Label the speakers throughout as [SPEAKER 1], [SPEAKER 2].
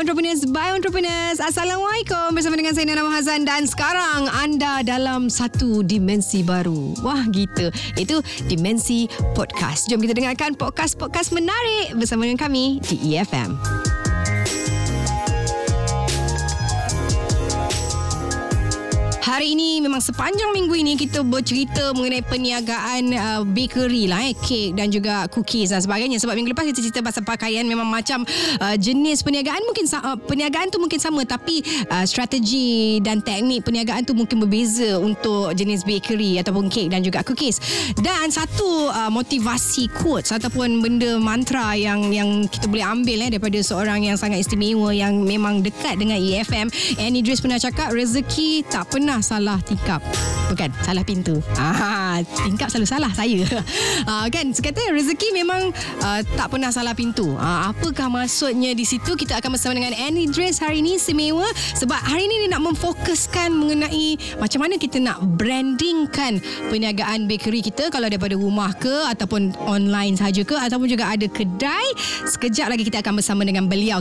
[SPEAKER 1] Entrepreneurs by Entrepreneurs. Assalamualaikum bersama dengan saya Nana Hazan dan sekarang anda dalam satu dimensi baru. Wah gitu. Itu dimensi podcast. Jom kita dengarkan podcast-podcast menarik bersama dengan kami di EFM. Hari ini memang sepanjang minggu ini kita bercerita mengenai perniagaan uh, bakery lah eh kek dan juga cookies dan sebagainya. Sebab minggu lepas kita cerita pasal pakaian memang macam uh, jenis perniagaan mungkin uh, perniagaan tu mungkin sama. Tapi uh, strategi dan teknik perniagaan tu mungkin berbeza untuk jenis bakery ataupun kek dan juga cookies. Dan satu uh, motivasi quotes ataupun benda mantra yang yang kita boleh ambil eh daripada seorang yang sangat istimewa yang memang dekat dengan EFM Annie Idris pernah cakap rezeki tak pernah salah tingkap bukan salah pintu. Ah tingkap selalu salah saya. Ah, kan? Kata rezeki memang uh, tak pernah salah pintu. Ah, apakah maksudnya di situ? Kita akan bersama dengan Annie Idris hari ini istimewa. Sebab hari ini dia nak memfokuskan mengenai macam mana kita nak brandingkan perniagaan bakery kita. Kalau daripada rumah ke ataupun online saja ke ataupun juga ada kedai. Sekejap lagi kita akan bersama dengan beliau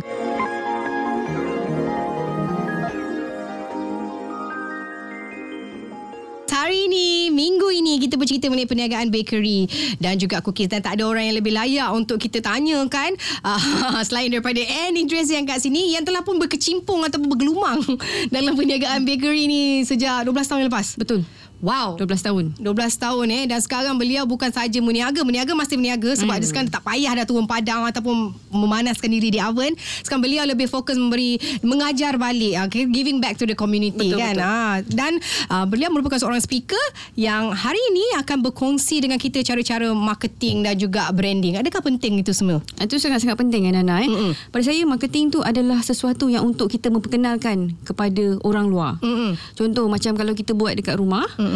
[SPEAKER 1] bercerita mengenai perniagaan bakery dan juga cookies dan tak ada orang yang lebih layak untuk kita tanyakan uh, selain daripada Annie Dress yang kat sini yang telah pun berkecimpung ataupun bergelumang dalam perniagaan bakery ni sejak 12 tahun yang lepas.
[SPEAKER 2] Betul.
[SPEAKER 1] Wow.
[SPEAKER 2] 12 tahun.
[SPEAKER 1] 12 tahun eh dan sekarang beliau bukan saja meniaga meniaga masih meniaga sebab hmm. dia sekarang tak payah dah turun padang ataupun memanaskan diri di oven sekarang beliau lebih fokus memberi mengajar balik okay, giving back to the community
[SPEAKER 2] Betul,
[SPEAKER 1] kan
[SPEAKER 2] betul.
[SPEAKER 1] Ha, dan uh, beliau merupakan seorang speaker yang hari ini akan berkongsi dengan kita cara-cara marketing dan juga branding adakah penting itu semua
[SPEAKER 2] Itu sangat-sangat penting kan Nana eh.
[SPEAKER 1] Mm-mm.
[SPEAKER 2] Pada saya marketing tu adalah sesuatu yang untuk kita memperkenalkan kepada orang luar.
[SPEAKER 1] Mm-mm.
[SPEAKER 2] Contoh macam kalau kita buat dekat rumah,
[SPEAKER 1] Mm-mm.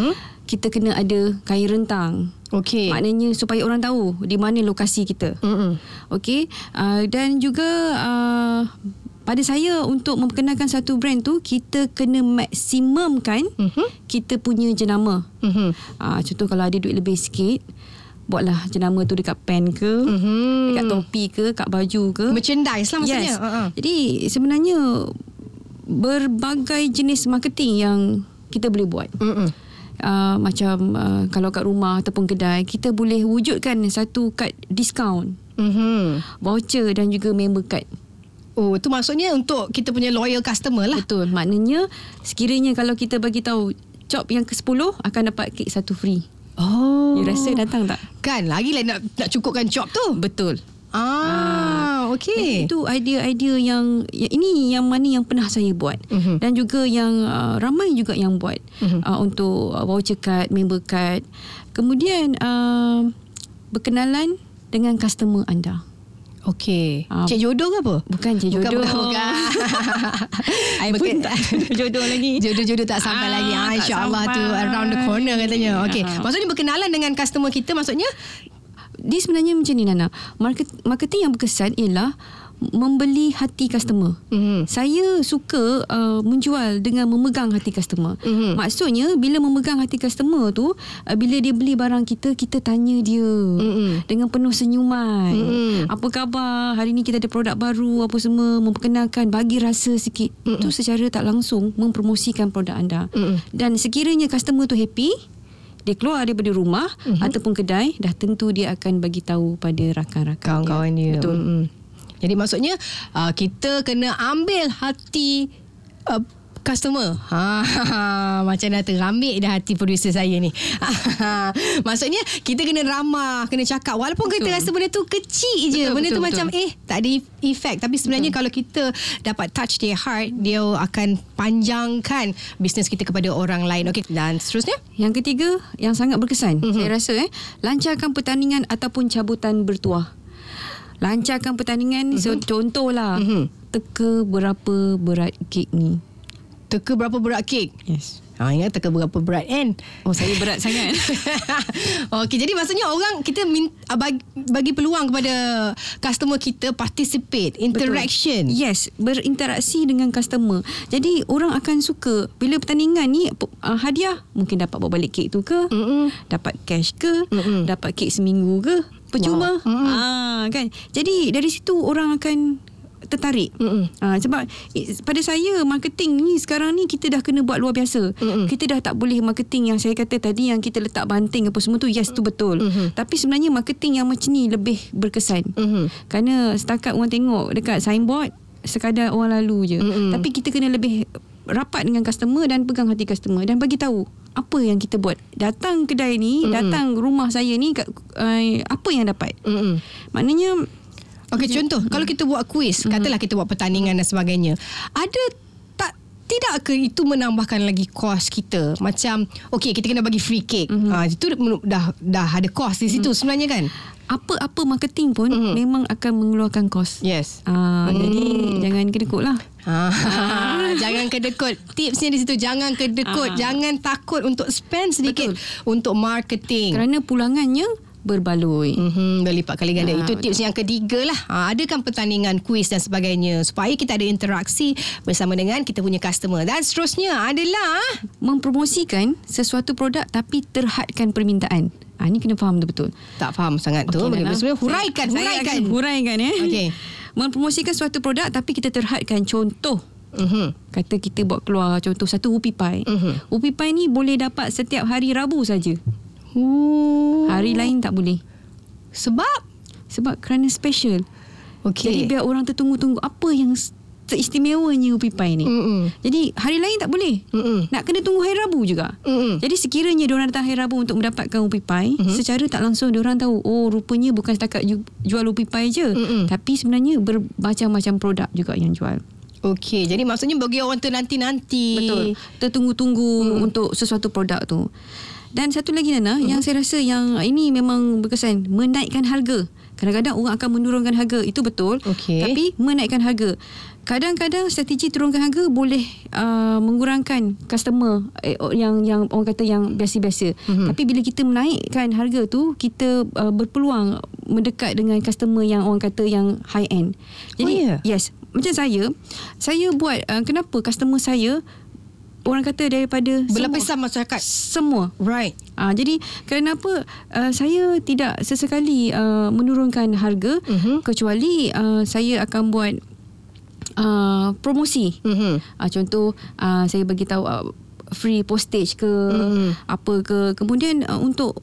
[SPEAKER 2] Kita kena ada kain rentang.
[SPEAKER 1] okey
[SPEAKER 2] Maknanya supaya orang tahu di mana lokasi kita.
[SPEAKER 1] Mm-mm.
[SPEAKER 2] Okey, uh, dan juga uh, pada saya untuk memperkenalkan satu brand tu kita kena maksimumkan
[SPEAKER 1] Mhm.
[SPEAKER 2] kita punya jenama.
[SPEAKER 1] Mhm.
[SPEAKER 2] Uh, contoh kalau ada duit lebih sikit, buatlah jenama tu dekat pen ke,
[SPEAKER 1] Mhm.
[SPEAKER 2] dekat topi ke, kat baju ke.
[SPEAKER 1] merchandise lah maksudnya
[SPEAKER 2] Yes.
[SPEAKER 1] uh-uh.
[SPEAKER 2] Jadi sebenarnya berbagai jenis marketing yang kita boleh buat.
[SPEAKER 1] Mm-mm.
[SPEAKER 2] Uh, macam uh, kalau kat rumah ataupun kedai kita boleh wujudkan satu kad diskaun,
[SPEAKER 1] Mhm.
[SPEAKER 2] voucher dan juga member card.
[SPEAKER 1] Oh, tu maksudnya untuk kita punya loyal customer lah.
[SPEAKER 2] Betul. Maknanya sekiranya kalau kita bagi tahu chop yang ke-10 akan dapat kek satu free.
[SPEAKER 1] Oh.
[SPEAKER 2] You rasa datang tak?
[SPEAKER 1] Kan lagi lah nak, nak cukupkan job tu.
[SPEAKER 2] Betul.
[SPEAKER 1] Ah, okey.
[SPEAKER 2] Itu idea-idea yang, yang ini yang mana yang pernah saya buat
[SPEAKER 1] Mhm.
[SPEAKER 2] dan juga yang uh, ramai juga yang buat
[SPEAKER 1] Mhm.
[SPEAKER 2] uh, untuk uh, voucher card, member card. Kemudian uh, berkenalan dengan customer anda.
[SPEAKER 1] Okey.
[SPEAKER 2] Ah.
[SPEAKER 1] Cik jodoh ke apa?
[SPEAKER 2] Bukan
[SPEAKER 1] Bukan,
[SPEAKER 2] jodoh.
[SPEAKER 1] bukan, bukan.
[SPEAKER 2] I pun
[SPEAKER 1] Bukan.
[SPEAKER 2] tak jodoh lagi.
[SPEAKER 1] Jodoh-jodoh tak sampai
[SPEAKER 2] Ah,
[SPEAKER 1] lagi. Ah, InsyaAllah tu around the corner katanya. Okey.
[SPEAKER 2] Ah.
[SPEAKER 1] Maksudnya berkenalan dengan customer kita maksudnya?
[SPEAKER 2] Dia sebenarnya macam ni Nana. Market, marketing yang berkesan ialah membeli hati customer.
[SPEAKER 1] Mhm.
[SPEAKER 2] Saya suka uh, menjual dengan memegang hati customer.
[SPEAKER 1] Mhm.
[SPEAKER 2] Maksudnya bila memegang hati customer tu, uh, bila dia beli barang kita, kita tanya dia
[SPEAKER 1] Mhm.
[SPEAKER 2] dengan penuh senyuman.
[SPEAKER 1] Mhm.
[SPEAKER 2] Apa khabar? Hari ni kita ada produk baru apa semua, memperkenalkan, bagi rasa sikit.
[SPEAKER 1] Mhm.
[SPEAKER 2] Itu secara tak langsung mempromosikan produk anda.
[SPEAKER 1] Mhm.
[SPEAKER 2] Dan sekiranya customer tu happy, dia keluar daripada rumah
[SPEAKER 1] Mhm.
[SPEAKER 2] ataupun kedai, dah tentu dia akan bagi tahu pada rakan-rakan
[SPEAKER 1] Kawan-kawan dia.
[SPEAKER 2] Betul.
[SPEAKER 1] Mm-mm. Jadi maksudnya uh, kita kena ambil hati uh, customer. Ha, macam dah terambil dah hati producer saya ni. Maksudnya kita kena ramah, kena cakap walaupun betul. kita
[SPEAKER 2] Betul.
[SPEAKER 1] rasa benda tu kecil je.
[SPEAKER 2] Betul,
[SPEAKER 1] benda tu
[SPEAKER 2] betul,
[SPEAKER 1] macam
[SPEAKER 2] betul.
[SPEAKER 1] eh tak ada efek tapi sebenarnya betul. kalau kita dapat touch their heart, dia akan panjangkan bisnes kita kepada orang lain. Okey dan seterusnya?
[SPEAKER 2] Yang ketiga yang sangat berkesan,
[SPEAKER 1] Mhm.
[SPEAKER 2] saya rasa eh, lancarkan pertandingan ataupun cabutan bertuah. Lancarkan pertandingan, so, contohlah,
[SPEAKER 1] Mhm.
[SPEAKER 2] teka berapa berat kek ni.
[SPEAKER 1] Teka berapa berat kek?
[SPEAKER 2] Yes.
[SPEAKER 1] Ha, ingat teka berapa berat kan?
[SPEAKER 2] Oh, saya berat sangat.
[SPEAKER 1] Okey, jadi maksudnya orang kita min, ah, bagi, bagi peluang kepada customer kita participate, interaction.
[SPEAKER 2] Betul. Yes, berinteraksi dengan customer. Jadi orang akan suka bila pertandingan ni uh, hadiah mungkin dapat bawa balik kek tu ke,
[SPEAKER 1] Mm-mm.
[SPEAKER 2] dapat cash ke,
[SPEAKER 1] Mm-mm.
[SPEAKER 2] dapat kek seminggu ke, percuma.
[SPEAKER 1] Wow. Mm-mm.
[SPEAKER 2] Ah kan. Jadi dari situ orang akan tertarik. Ha, sebab pada saya marketing ni sekarang ni kita dah kena buat luar biasa.
[SPEAKER 1] Mm-mm.
[SPEAKER 2] Kita dah tak boleh marketing yang saya kata tadi yang kita letak banting apa semua tu yes tu betul.
[SPEAKER 1] Mhm.
[SPEAKER 2] Tapi sebenarnya marketing yang macam ni lebih berkesan.
[SPEAKER 1] Mhm.
[SPEAKER 2] Kerana setakat orang tengok dekat signboard sekadar orang lalu je.
[SPEAKER 1] Mm-mm.
[SPEAKER 2] Tapi kita kena lebih rapat dengan customer dan pegang hati customer dan bagi tahu apa yang kita buat. Datang kedai ni,
[SPEAKER 1] Mm-mm.
[SPEAKER 2] datang rumah saya ni uh, apa yang dapat.
[SPEAKER 1] Mm-mm.
[SPEAKER 2] Maknanya
[SPEAKER 1] Okey, contoh kalau kita buat kuis, katalah kita buat pertandingan dan sebagainya. Ada tak tidak ke itu menambahkan lagi kos kita? Macam okey, kita kena bagi free cake. Mm-hmm. Ha itu dah dah ada kos di situ mm. sebenarnya kan?
[SPEAKER 2] apa-apa marketing pun
[SPEAKER 1] Mhm.
[SPEAKER 2] memang akan mengeluarkan kos.
[SPEAKER 1] Yes.
[SPEAKER 2] Ah,
[SPEAKER 1] Hmm.
[SPEAKER 2] jadi jangan kedekut lah.
[SPEAKER 1] Ha, jangan kedekut. Tipsnya di situ jangan kedekut,
[SPEAKER 2] Ah.
[SPEAKER 1] jangan takut untuk spend sedikit
[SPEAKER 2] Betul.
[SPEAKER 1] untuk marketing.
[SPEAKER 2] Kerana pulangannya berbaloi.
[SPEAKER 1] Mm-hmm, berlipat kali ganda.
[SPEAKER 2] Ah,
[SPEAKER 1] Itu tips yang ketiga lah. Ha, adakan pertandingan kuis dan sebagainya supaya kita ada interaksi bersama dengan kita punya customer. Dan seterusnya adalah
[SPEAKER 2] Mempromosikan sesuatu produk tapi terhadkan permintaan. Ah ni kena faham betul-betul.
[SPEAKER 1] tak faham sangat tu.
[SPEAKER 2] Okey,
[SPEAKER 1] Okay,
[SPEAKER 2] Nana.
[SPEAKER 1] Sebenarnya huraikan,
[SPEAKER 2] Saya-
[SPEAKER 1] huraikan.
[SPEAKER 2] Saya huraikan ya.
[SPEAKER 1] Okey.
[SPEAKER 2] Mempromosikan suatu produk tapi kita terhadkan contoh
[SPEAKER 1] Mm-hmm.
[SPEAKER 2] Kata kita buat keluar contoh satu upi pie.
[SPEAKER 1] Mhm.
[SPEAKER 2] Upi pie ni boleh dapat setiap hari Rabu saja.
[SPEAKER 1] Uh,
[SPEAKER 2] Hari lain tak boleh.
[SPEAKER 1] sebab
[SPEAKER 2] Sebab kerana special.
[SPEAKER 1] Okey.
[SPEAKER 2] Jadi biar orang tertunggu-tunggu apa yang teristimewanya upi pie ni.
[SPEAKER 1] Mm-mm.
[SPEAKER 2] Jadi hari lain tak boleh.
[SPEAKER 1] Mm-mm.
[SPEAKER 2] Nak kena tunggu hari Rabu juga.
[SPEAKER 1] Mm-mm.
[SPEAKER 2] Jadi sekiranya diorang datang hari Rabu untuk mendapatkan upi pie,
[SPEAKER 1] Mhm.
[SPEAKER 2] secara tak langsung diorang tahu, oh rupanya bukan setakat ju- jual upi pie je.
[SPEAKER 1] Mm-mm.
[SPEAKER 2] Tapi sebenarnya bermacam-macam produk juga yang jual.
[SPEAKER 1] Okey, jadi maksudnya bagi orang tu nanti-nanti.
[SPEAKER 2] Betul. Tertunggu-tunggu hmm. untuk sesuatu produk tu. Dan satu lagi Nana, hmm. yang saya rasa yang ini memang berkesan, menaikkan harga. Kadang-kadang orang akan menurunkan harga, itu betul.
[SPEAKER 1] Okey.
[SPEAKER 2] Tapi menaikkan harga. Kadang-kadang strategi turunkan harga boleh uh, mengurangkan customer eh, yang yang orang kata yang biasa-biasa.
[SPEAKER 1] Mhm.
[SPEAKER 2] Tapi bila kita menaikkan harga tu, kita uh, berpeluang mendekat dengan customer yang orang kata yang high end. Jadi
[SPEAKER 1] Oh, ya?
[SPEAKER 2] yes, macam saya, saya buat uh, kenapa customer saya orang kata daripada
[SPEAKER 1] Berlapisan masyarakat.
[SPEAKER 2] semua.
[SPEAKER 1] Right.
[SPEAKER 2] Ah, jadi kerana apa uh, saya tidak sesekali uh, menurunkan harga
[SPEAKER 1] Mhm.
[SPEAKER 2] kecuali uh, saya akan buat uh, promosi.
[SPEAKER 1] Mm-hmm.
[SPEAKER 2] Uh, contoh uh, saya bagi tahu uh, free postage ke
[SPEAKER 1] Mhm.
[SPEAKER 2] apa ke. Kemudian uh, untuk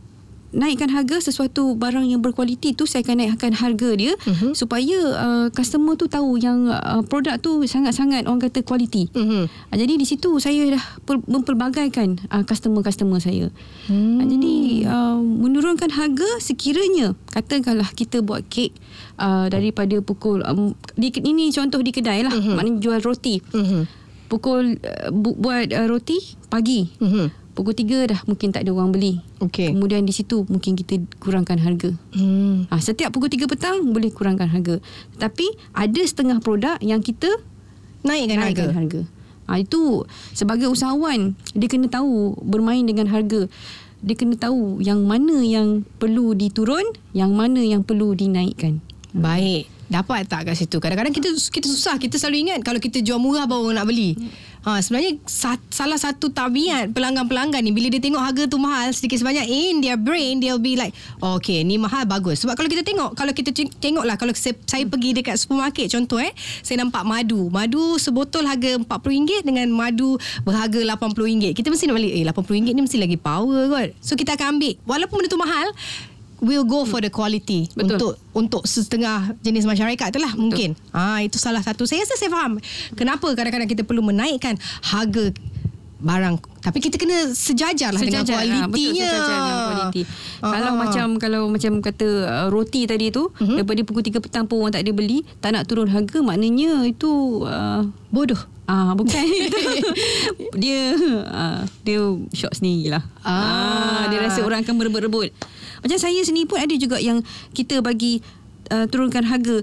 [SPEAKER 2] naikkan harga sesuatu barang yang berkualiti tu saya akan naikkan harga dia
[SPEAKER 1] Mhm.
[SPEAKER 2] supaya uh, customer tu tahu yang uh, produk tu sangat-sangat orang kata kualiti.
[SPEAKER 1] Mm-hmm.
[SPEAKER 2] Uh, jadi di situ saya dah memperbagaikan uh, customer-customer saya. Hmm. Uh, jadi uh, menurunkan harga sekiranya katakanlah kita buat kek uh, daripada pukul um, di ini contoh di kedai lah
[SPEAKER 1] Mhm.
[SPEAKER 2] maknanya jual roti.
[SPEAKER 1] Mm-hmm.
[SPEAKER 2] Pukul uh, bu- buat uh, roti pagi.
[SPEAKER 1] Mm-hmm.
[SPEAKER 2] Pukul 3 dah mungkin tak ada orang beli.
[SPEAKER 1] Okey.
[SPEAKER 2] Kemudian di situ mungkin kita kurangkan harga.
[SPEAKER 1] Hmm.
[SPEAKER 2] Ha, setiap pukul 3 petang boleh kurangkan harga. Tapi ada setengah produk yang kita
[SPEAKER 1] Naikkan,
[SPEAKER 2] naikkan
[SPEAKER 1] harga.
[SPEAKER 2] harga. Ha, itu sebagai usahawan dia kena tahu bermain dengan harga. Dia kena tahu yang mana yang perlu diturun, yang mana yang perlu dinaikkan.
[SPEAKER 1] Baik. Dapat tak kat situ? Kadang-kadang kita kita susah. Kita selalu ingat kalau kita jual murah baru orang nak beli. Ha, sebenarnya sa- salah satu tabiat pelanggan-pelanggan ni bila dia tengok harga tu mahal sedikit sebanyak in their brain they'll be like oh, okay ni mahal bagus. Sebab kalau kita tengok kalau kita tengok lah kalau saya, saya pergi dekat supermarket contoh eh saya nampak madu. Madu sebotol harga RM40 dengan madu berharga RM80 kita mesti nak balik eh RM80 ni mesti lagi power kot. So kita akan ambil. Walaupun benda tu mahal we'll go for the quality
[SPEAKER 2] Betul.
[SPEAKER 1] untuk untuk setengah jenis masyarakat tu lah mungkin. Ah itu salah satu. Saya rasa saya faham kenapa kadang-kadang kita perlu menaikkan harga barang tapi kita kena sejajar lah dengan
[SPEAKER 2] betul
[SPEAKER 1] kualitinya.
[SPEAKER 2] sejajar dengan kualiti.
[SPEAKER 1] Ah,
[SPEAKER 2] Kalau
[SPEAKER 1] ah.
[SPEAKER 2] macam kalau macam kata uh, roti tadi tu uh-huh. daripada pukul 3 petang pun orang tak ada beli, tak nak turun harga maknanya itu uh,
[SPEAKER 1] bodoh.
[SPEAKER 2] Ah bukan dia ah, dia shock sendiri lah.
[SPEAKER 1] Ah.
[SPEAKER 2] dia rasa orang akan berebut-rebut. Macam saya sendiri pun ada juga yang kita bagi uh, turunkan harga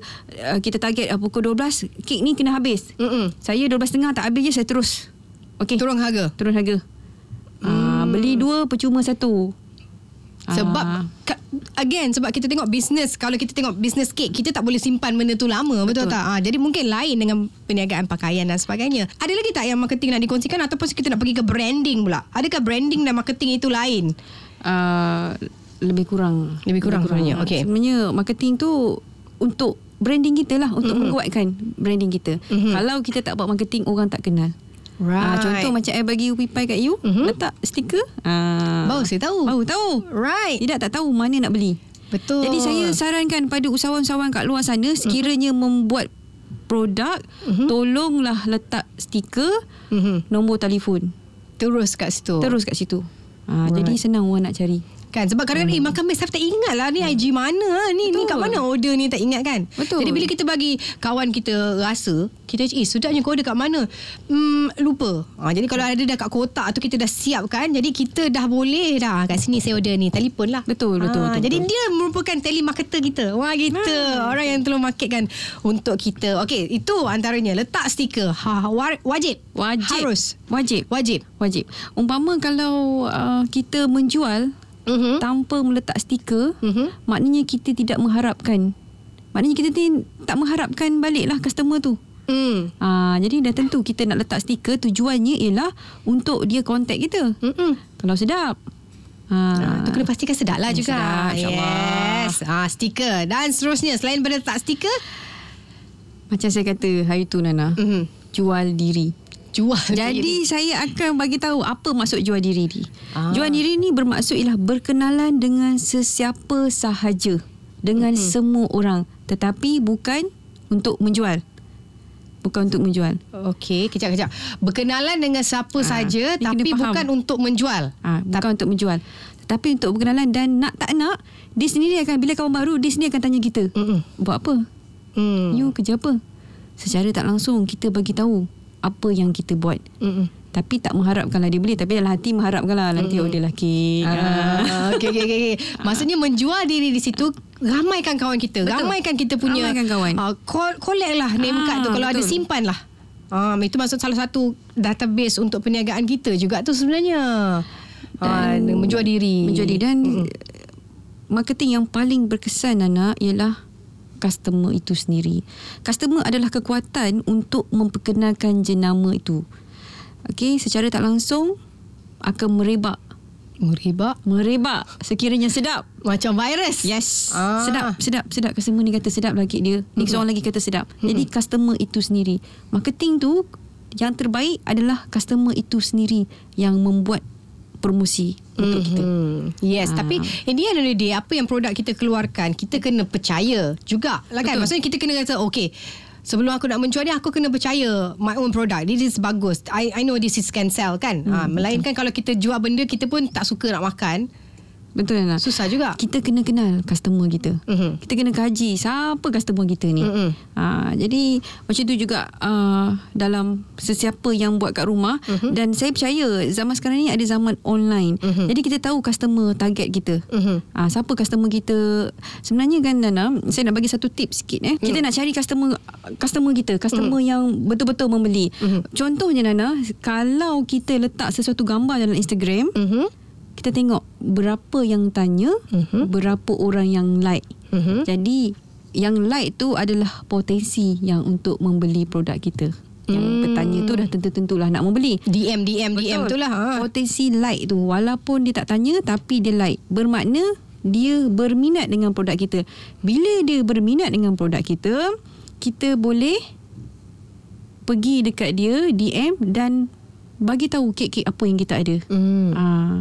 [SPEAKER 2] uh, kita target uh, pukul 12 kek ni kena habis.
[SPEAKER 1] Mm-mm.
[SPEAKER 2] Saya 12.30 tak habis je saya terus. Okey.
[SPEAKER 1] Turun harga.
[SPEAKER 2] Turun harga. Ah beli dua percuma satu.
[SPEAKER 1] Sebab ka- again sebab kita tengok bisnes kalau kita tengok bisnes kek kita tak boleh simpan benda tu lama betul,
[SPEAKER 2] Betul.
[SPEAKER 1] tak? Ha, jadi mungkin lain dengan perniagaan pakaian dan sebagainya. Ada lagi tak yang marketing nak dikongsikan ataupun kita nak pergi ke branding pula? Adakah branding dan marketing itu lain?
[SPEAKER 2] uh, lebih kurang
[SPEAKER 1] Lebih kurang sebenarnya, okey.
[SPEAKER 2] Sebenarnya marketing tu untuk branding kita lah untuk mm-hmm. menguatkan branding kita. Mm-hmm. Kalau kita tak buat marketing orang tak kenal.
[SPEAKER 1] Right.
[SPEAKER 2] Ah, contoh macam I bagi UPI Pie kat you, mm-hmm. letak stiker. Ah,
[SPEAKER 1] Baru saya tahu.
[SPEAKER 2] Baru tahu.
[SPEAKER 1] Right.
[SPEAKER 2] Tidak tak tahu mana nak beli.
[SPEAKER 1] Betul.
[SPEAKER 2] Jadi saya sarankan pada usahawan-usahawan kat luar sana sekiranya mm-hmm. membuat produk, mm-hmm. tolonglah letak stiker,
[SPEAKER 1] mm-hmm.
[SPEAKER 2] nombor telefon.
[SPEAKER 1] terus kat situ.
[SPEAKER 2] Terus kat situ. Ha,
[SPEAKER 1] Alright.
[SPEAKER 2] Jadi senang orang nak cari.
[SPEAKER 1] Kan sebab kadang-kadang hmm. eh makan best tak ingat lah ni IG mana lah ni ni
[SPEAKER 2] Betul.
[SPEAKER 1] kat mana order ni tak ingat kan.
[SPEAKER 2] Betul.
[SPEAKER 1] Jadi bila kita bagi kawan kita rasa kita eh sudahnya kau order kat mana? Hmm lupa. Ha, jadi kalau ada dah kat kotak tu kita dah siap kan. Jadi kita dah boleh dah kat sini saya order ni telefon lah.
[SPEAKER 2] Betul, betul,
[SPEAKER 1] Ha,
[SPEAKER 2] betul,
[SPEAKER 1] Jadi
[SPEAKER 2] betul.
[SPEAKER 1] dia merupakan telemarketer kita. Wah kita orang yang tolong marketkan untuk kita. Okey itu antaranya letak stiker. Ha, wa- wajib.
[SPEAKER 2] Wajib.
[SPEAKER 1] Harus.
[SPEAKER 2] Wajib.
[SPEAKER 1] Wajib.
[SPEAKER 2] Wajib. Umpama kalau uh, kita menjual
[SPEAKER 1] Mhm.
[SPEAKER 2] tanpa meletak stiker,
[SPEAKER 1] Mhm.
[SPEAKER 2] maknanya kita tidak mengharapkan. Maknanya kita ni tak mengharapkan baliklah customer tu.
[SPEAKER 1] Hmm.
[SPEAKER 2] Ah, jadi dah tentu kita nak letak stiker tujuannya ialah untuk dia contact kita.
[SPEAKER 1] Mm-mm.
[SPEAKER 2] Kalau sedap.
[SPEAKER 1] Ah,
[SPEAKER 2] Ah,
[SPEAKER 1] tu kena pastikan sedap lah
[SPEAKER 2] Hmm,
[SPEAKER 1] juga.
[SPEAKER 2] sedap,
[SPEAKER 1] yes. Ah, stiker. Dan seterusnya, selain pada letak stiker,
[SPEAKER 2] macam saya kata hari tu Nana,
[SPEAKER 1] mm-hmm.
[SPEAKER 2] jual diri.
[SPEAKER 1] Jual.
[SPEAKER 2] Jadi saya akan bagi tahu apa maksud jual diri ni.
[SPEAKER 1] Ah.
[SPEAKER 2] Jual diri ni bermaksud ialah berkenalan dengan sesiapa sahaja, dengan
[SPEAKER 1] Mhm.
[SPEAKER 2] hmm. semua orang, tetapi bukan untuk menjual. Bukan untuk menjual.
[SPEAKER 1] Okey, kejap-kejap. Berkenalan dengan siapa
[SPEAKER 2] Ah,
[SPEAKER 1] saja tapi bukan untuk menjual.
[SPEAKER 2] Ah, bukan untuk menjual. Tetapi untuk berkenalan dan nak tak nak, dia sendiri akan bila kawan baru dia sendiri akan tanya kita.
[SPEAKER 1] Mm-mm.
[SPEAKER 2] Buat apa?
[SPEAKER 1] Hmm.
[SPEAKER 2] You kerja apa? Secara tak langsung kita bagi tahu apa yang kita buat.
[SPEAKER 1] Mm-mm.
[SPEAKER 2] Tapi tak mengharapkanlah dia beli Tapi dalam hati mengharapkanlah Nanti order lelaki
[SPEAKER 1] Ah, okey okey okey. Maksudnya menjual diri di situ ramaikan kawan kita.
[SPEAKER 2] Betul.
[SPEAKER 1] Ramaikan kita punya
[SPEAKER 2] Ramaikan kawan.
[SPEAKER 1] Call, collect lah name
[SPEAKER 2] Ah,
[SPEAKER 1] card tu kalau ada
[SPEAKER 2] betul.
[SPEAKER 1] simpan lah. Um, itu maksud salah satu database untuk perniagaan kita juga tu sebenarnya. Ah,
[SPEAKER 2] Dan-
[SPEAKER 1] menjual diri.
[SPEAKER 2] Menjadi dan Marketing yang paling berkesan Nana Ialah Customer itu sendiri. Customer adalah kekuatan Untuk memperkenalkan jenama itu. Okey, secara tak langsung Akan merebak.
[SPEAKER 1] Meribak
[SPEAKER 2] Merebak. Sekiranya sedap.
[SPEAKER 1] Macam virus.
[SPEAKER 2] Yes.
[SPEAKER 1] Ah.
[SPEAKER 2] Sedap Sedap Sedap. Customer ni kata sedap lagi dia. Next orang lagi kata sedap. Jadi customer itu sendiri. Marketing tu Yang terbaik adalah Customer itu sendiri Yang membuat Promosi Untuk kita
[SPEAKER 1] Hmm. Yes,
[SPEAKER 2] Ah.
[SPEAKER 1] tapi in the end of the day apa yang produk kita keluarkan, kita kena percaya juga lah kan.
[SPEAKER 2] Betul.
[SPEAKER 1] Maksudnya kita kena kata okay, sebelum aku nak menjual dia aku kena percaya my own product. This is bagus. I I know this is can sell kan. Hmm, ha, melainkan kalau kita jual benda kita pun tak suka nak makan,
[SPEAKER 2] Betul tak?
[SPEAKER 1] susah juga.
[SPEAKER 2] Kita kena kenal customer kita.
[SPEAKER 1] Mhm.
[SPEAKER 2] Kita kena kaji siapa customer kita ni.
[SPEAKER 1] Mhm.
[SPEAKER 2] Ha, jadi macam tu juga uh, dalam sesiapa yang buat kat rumah
[SPEAKER 1] Mhm.
[SPEAKER 2] dan saya percaya zaman sekarang ni ada zaman online.
[SPEAKER 1] Mhm.
[SPEAKER 2] Jadi kita tahu customer target kita.
[SPEAKER 1] Mhm.
[SPEAKER 2] Ah, siapa customer kita sebenarnya kan Nana saya nak bagi satu tips sikit eh kita nak cari customer customer kita customer yang betul-betul membeli
[SPEAKER 1] Mhm.
[SPEAKER 2] contohnya Nana kalau kita letak sesuatu gambar dalam Instagram
[SPEAKER 1] Mhm.
[SPEAKER 2] Kita tengok berapa yang tanya
[SPEAKER 1] Mhm.
[SPEAKER 2] berapa orang yang like
[SPEAKER 1] Mhm.
[SPEAKER 2] jadi yang like tu adalah potensi yang untuk membeli produk kita yang
[SPEAKER 1] Hmm.
[SPEAKER 2] bertanya tu dah tentu-tentulah nak membeli
[SPEAKER 1] DM DM DM tu lah. Ha.
[SPEAKER 2] Potensi like tu walaupun dia tak tanya tapi dia like bermakna dia berminat dengan produk kita. Bila dia berminat dengan produk kita, kita boleh pergi dekat dia DM dan bagi tahu kek-kek apa yang kita ada.
[SPEAKER 1] Hmm.
[SPEAKER 2] Ah,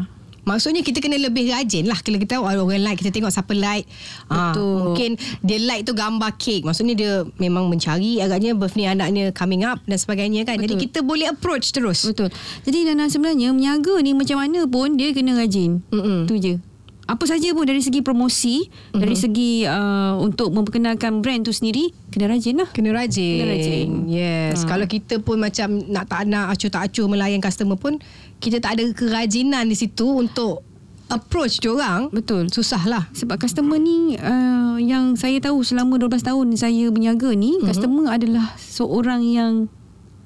[SPEAKER 1] Maksudnya kita kena lebih rajin lah Kalau kita tahu orang like Kita tengok siapa like Ah,
[SPEAKER 2] Betul.
[SPEAKER 1] Mungkin dia like tu gambar kek Maksudnya dia memang mencari Agaknya birthday anaknya coming up Dan sebagainya kan Jadi
[SPEAKER 2] Betul.
[SPEAKER 1] kita boleh approach terus
[SPEAKER 2] betul. Jadi Nana sebenarnya menyaga ni macam mana pun dia kena rajin.
[SPEAKER 1] Mm-mm.
[SPEAKER 2] Tu je. Apa saja pun dari segi promosi, mm-hmm. dari segi uh, untuk memperkenalkan brand tu sendiri, kena rajin lah.
[SPEAKER 1] Kena rajin.
[SPEAKER 2] Kena rajin.
[SPEAKER 1] Yes.
[SPEAKER 2] Ha.
[SPEAKER 1] Kalau kita pun macam nak tak nak acuh tak acuh melayan customer pun kita tak ada kerajinan di situ untuk approach dia orang.
[SPEAKER 2] Betul.
[SPEAKER 1] Susah lah.
[SPEAKER 2] Sebab customer ni uh, yang saya tahu selama 12 tahun saya berniaga ni, mm-hmm. customer adalah seorang yang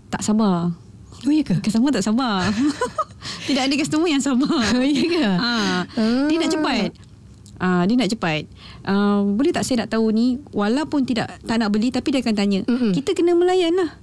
[SPEAKER 2] tak sabar.
[SPEAKER 1] Oh ya ke?
[SPEAKER 2] Customer tak sabar. Tidak ada customer yang sabar.
[SPEAKER 1] Oh ya ke?
[SPEAKER 2] ha, dia nak cepat. Ah, dia nak cepat. Uh, boleh tak saya nak tahu ni walaupun tidak tak nak beli tapi dia akan tanya.
[SPEAKER 1] Mm-mm.
[SPEAKER 2] Kita kena melayan lah.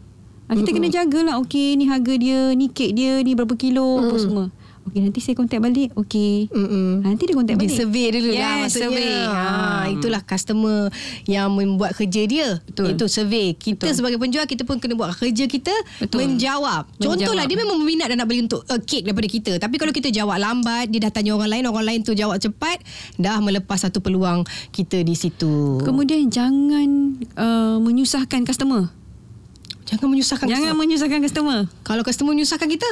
[SPEAKER 2] Ah, kita kena jagalah okey ni harga dia, ni kek dia, ni berapa kilo apa semua. Okey nanti saya contact balik. Okey.
[SPEAKER 1] Mm-mm.
[SPEAKER 2] Nanti dia
[SPEAKER 1] Dia
[SPEAKER 2] balik.
[SPEAKER 1] survey dulu
[SPEAKER 2] yes,
[SPEAKER 1] lah maksudnya.
[SPEAKER 2] survey.
[SPEAKER 1] Ha, itulah customer yang membuat kerja dia.
[SPEAKER 2] Betul.
[SPEAKER 1] Itu survey. Kita
[SPEAKER 2] Betul.
[SPEAKER 1] sebagai penjual kita pun kena buat kerja kita
[SPEAKER 2] Betul.
[SPEAKER 1] menjawab. Contohlah
[SPEAKER 2] Menjawab.
[SPEAKER 1] dia memang berminat dan nak beli untuk uh, kek daripada kita. Tapi kalau kita jawab lambat, dia dah tanya orang lain, orang lain tu jawab cepat, dah melepas satu peluang kita di situ.
[SPEAKER 2] Kemudian jangan uh, menyusahkan customer.
[SPEAKER 1] Jangan menyusahkan
[SPEAKER 2] Jangan
[SPEAKER 1] customer.
[SPEAKER 2] menyusahkan customer.
[SPEAKER 1] Kalau customer menyusahkan kita,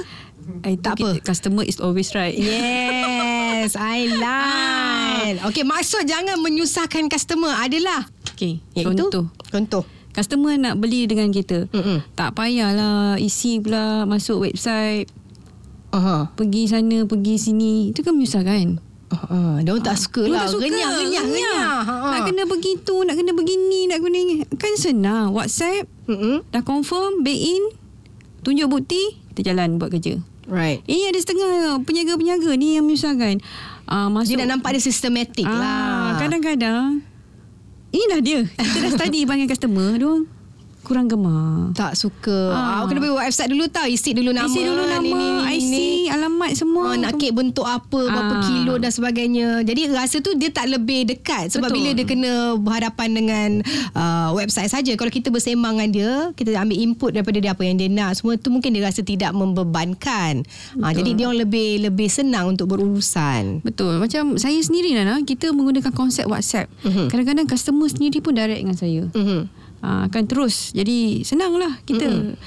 [SPEAKER 2] Eh,
[SPEAKER 1] Tak
[SPEAKER 2] kita-
[SPEAKER 1] apa.
[SPEAKER 2] Customer is always right.
[SPEAKER 1] Yes, I like. Okay, maksud jangan menyusahkan customer adalah
[SPEAKER 2] Okey,
[SPEAKER 1] iaitu
[SPEAKER 2] contoh.
[SPEAKER 1] contoh.
[SPEAKER 2] Customer nak beli dengan kita.
[SPEAKER 1] Mm-mm.
[SPEAKER 2] Tak payahlah isi pula masuk website,
[SPEAKER 1] Aha.
[SPEAKER 2] pergi sana, pergi sini. Itu kan menyusahkan.
[SPEAKER 1] Uh, dia orang tak suka lah.
[SPEAKER 2] Orang tak suka.
[SPEAKER 1] Renyah, renyah, renyah. Ha, ha.
[SPEAKER 2] Nak kena begitu, nak kena begini, nak kena ini. Kan senang. WhatsApp,
[SPEAKER 1] Mm-mm.
[SPEAKER 2] dah confirm, back in, tunjuk bukti, kita jalan buat kerja.
[SPEAKER 1] Right.
[SPEAKER 2] Ini ada setengah penyaga-penyaga ni yang menyusahkan. Ah, masuk,
[SPEAKER 1] Dia dah nampak dia sistematik
[SPEAKER 2] ah,
[SPEAKER 1] lah.
[SPEAKER 2] Kadang-kadang, inilah dia. Kita dah study panggil customer, dia orang kurang gemar.
[SPEAKER 1] tak suka.
[SPEAKER 2] Ah.
[SPEAKER 1] Ah. Kena pergi website dulu tau. Isi dulu nama.
[SPEAKER 2] Isi dulu nama,
[SPEAKER 1] ni, ni, ni,
[SPEAKER 2] IC,
[SPEAKER 1] ni.
[SPEAKER 2] Alamat semua.
[SPEAKER 1] Oh, nak kek bentuk apa, berapa
[SPEAKER 2] Ah.
[SPEAKER 1] kilo dan sebagainya. Jadi rasa tu dia tak lebih dekat sebab
[SPEAKER 2] Betul.
[SPEAKER 1] bila dia kena berhadapan dengan uh, website saja. Kalau kita bersembang dengan dia, kita ambil input daripada dia apa yang dia nak. Semua tu mungkin dia rasa tidak membebankan. Ha, jadi dia orang lebih lebih senang untuk berurusan.
[SPEAKER 2] Betul. Macam saya sendiri Nana, kita menggunakan konsep WhatsApp.
[SPEAKER 1] Mhm.
[SPEAKER 2] Kadang-kadang customer sendiri pun direct dengan saya.
[SPEAKER 1] Mhm.
[SPEAKER 2] Ha, akan terus. Jadi senanglah kita.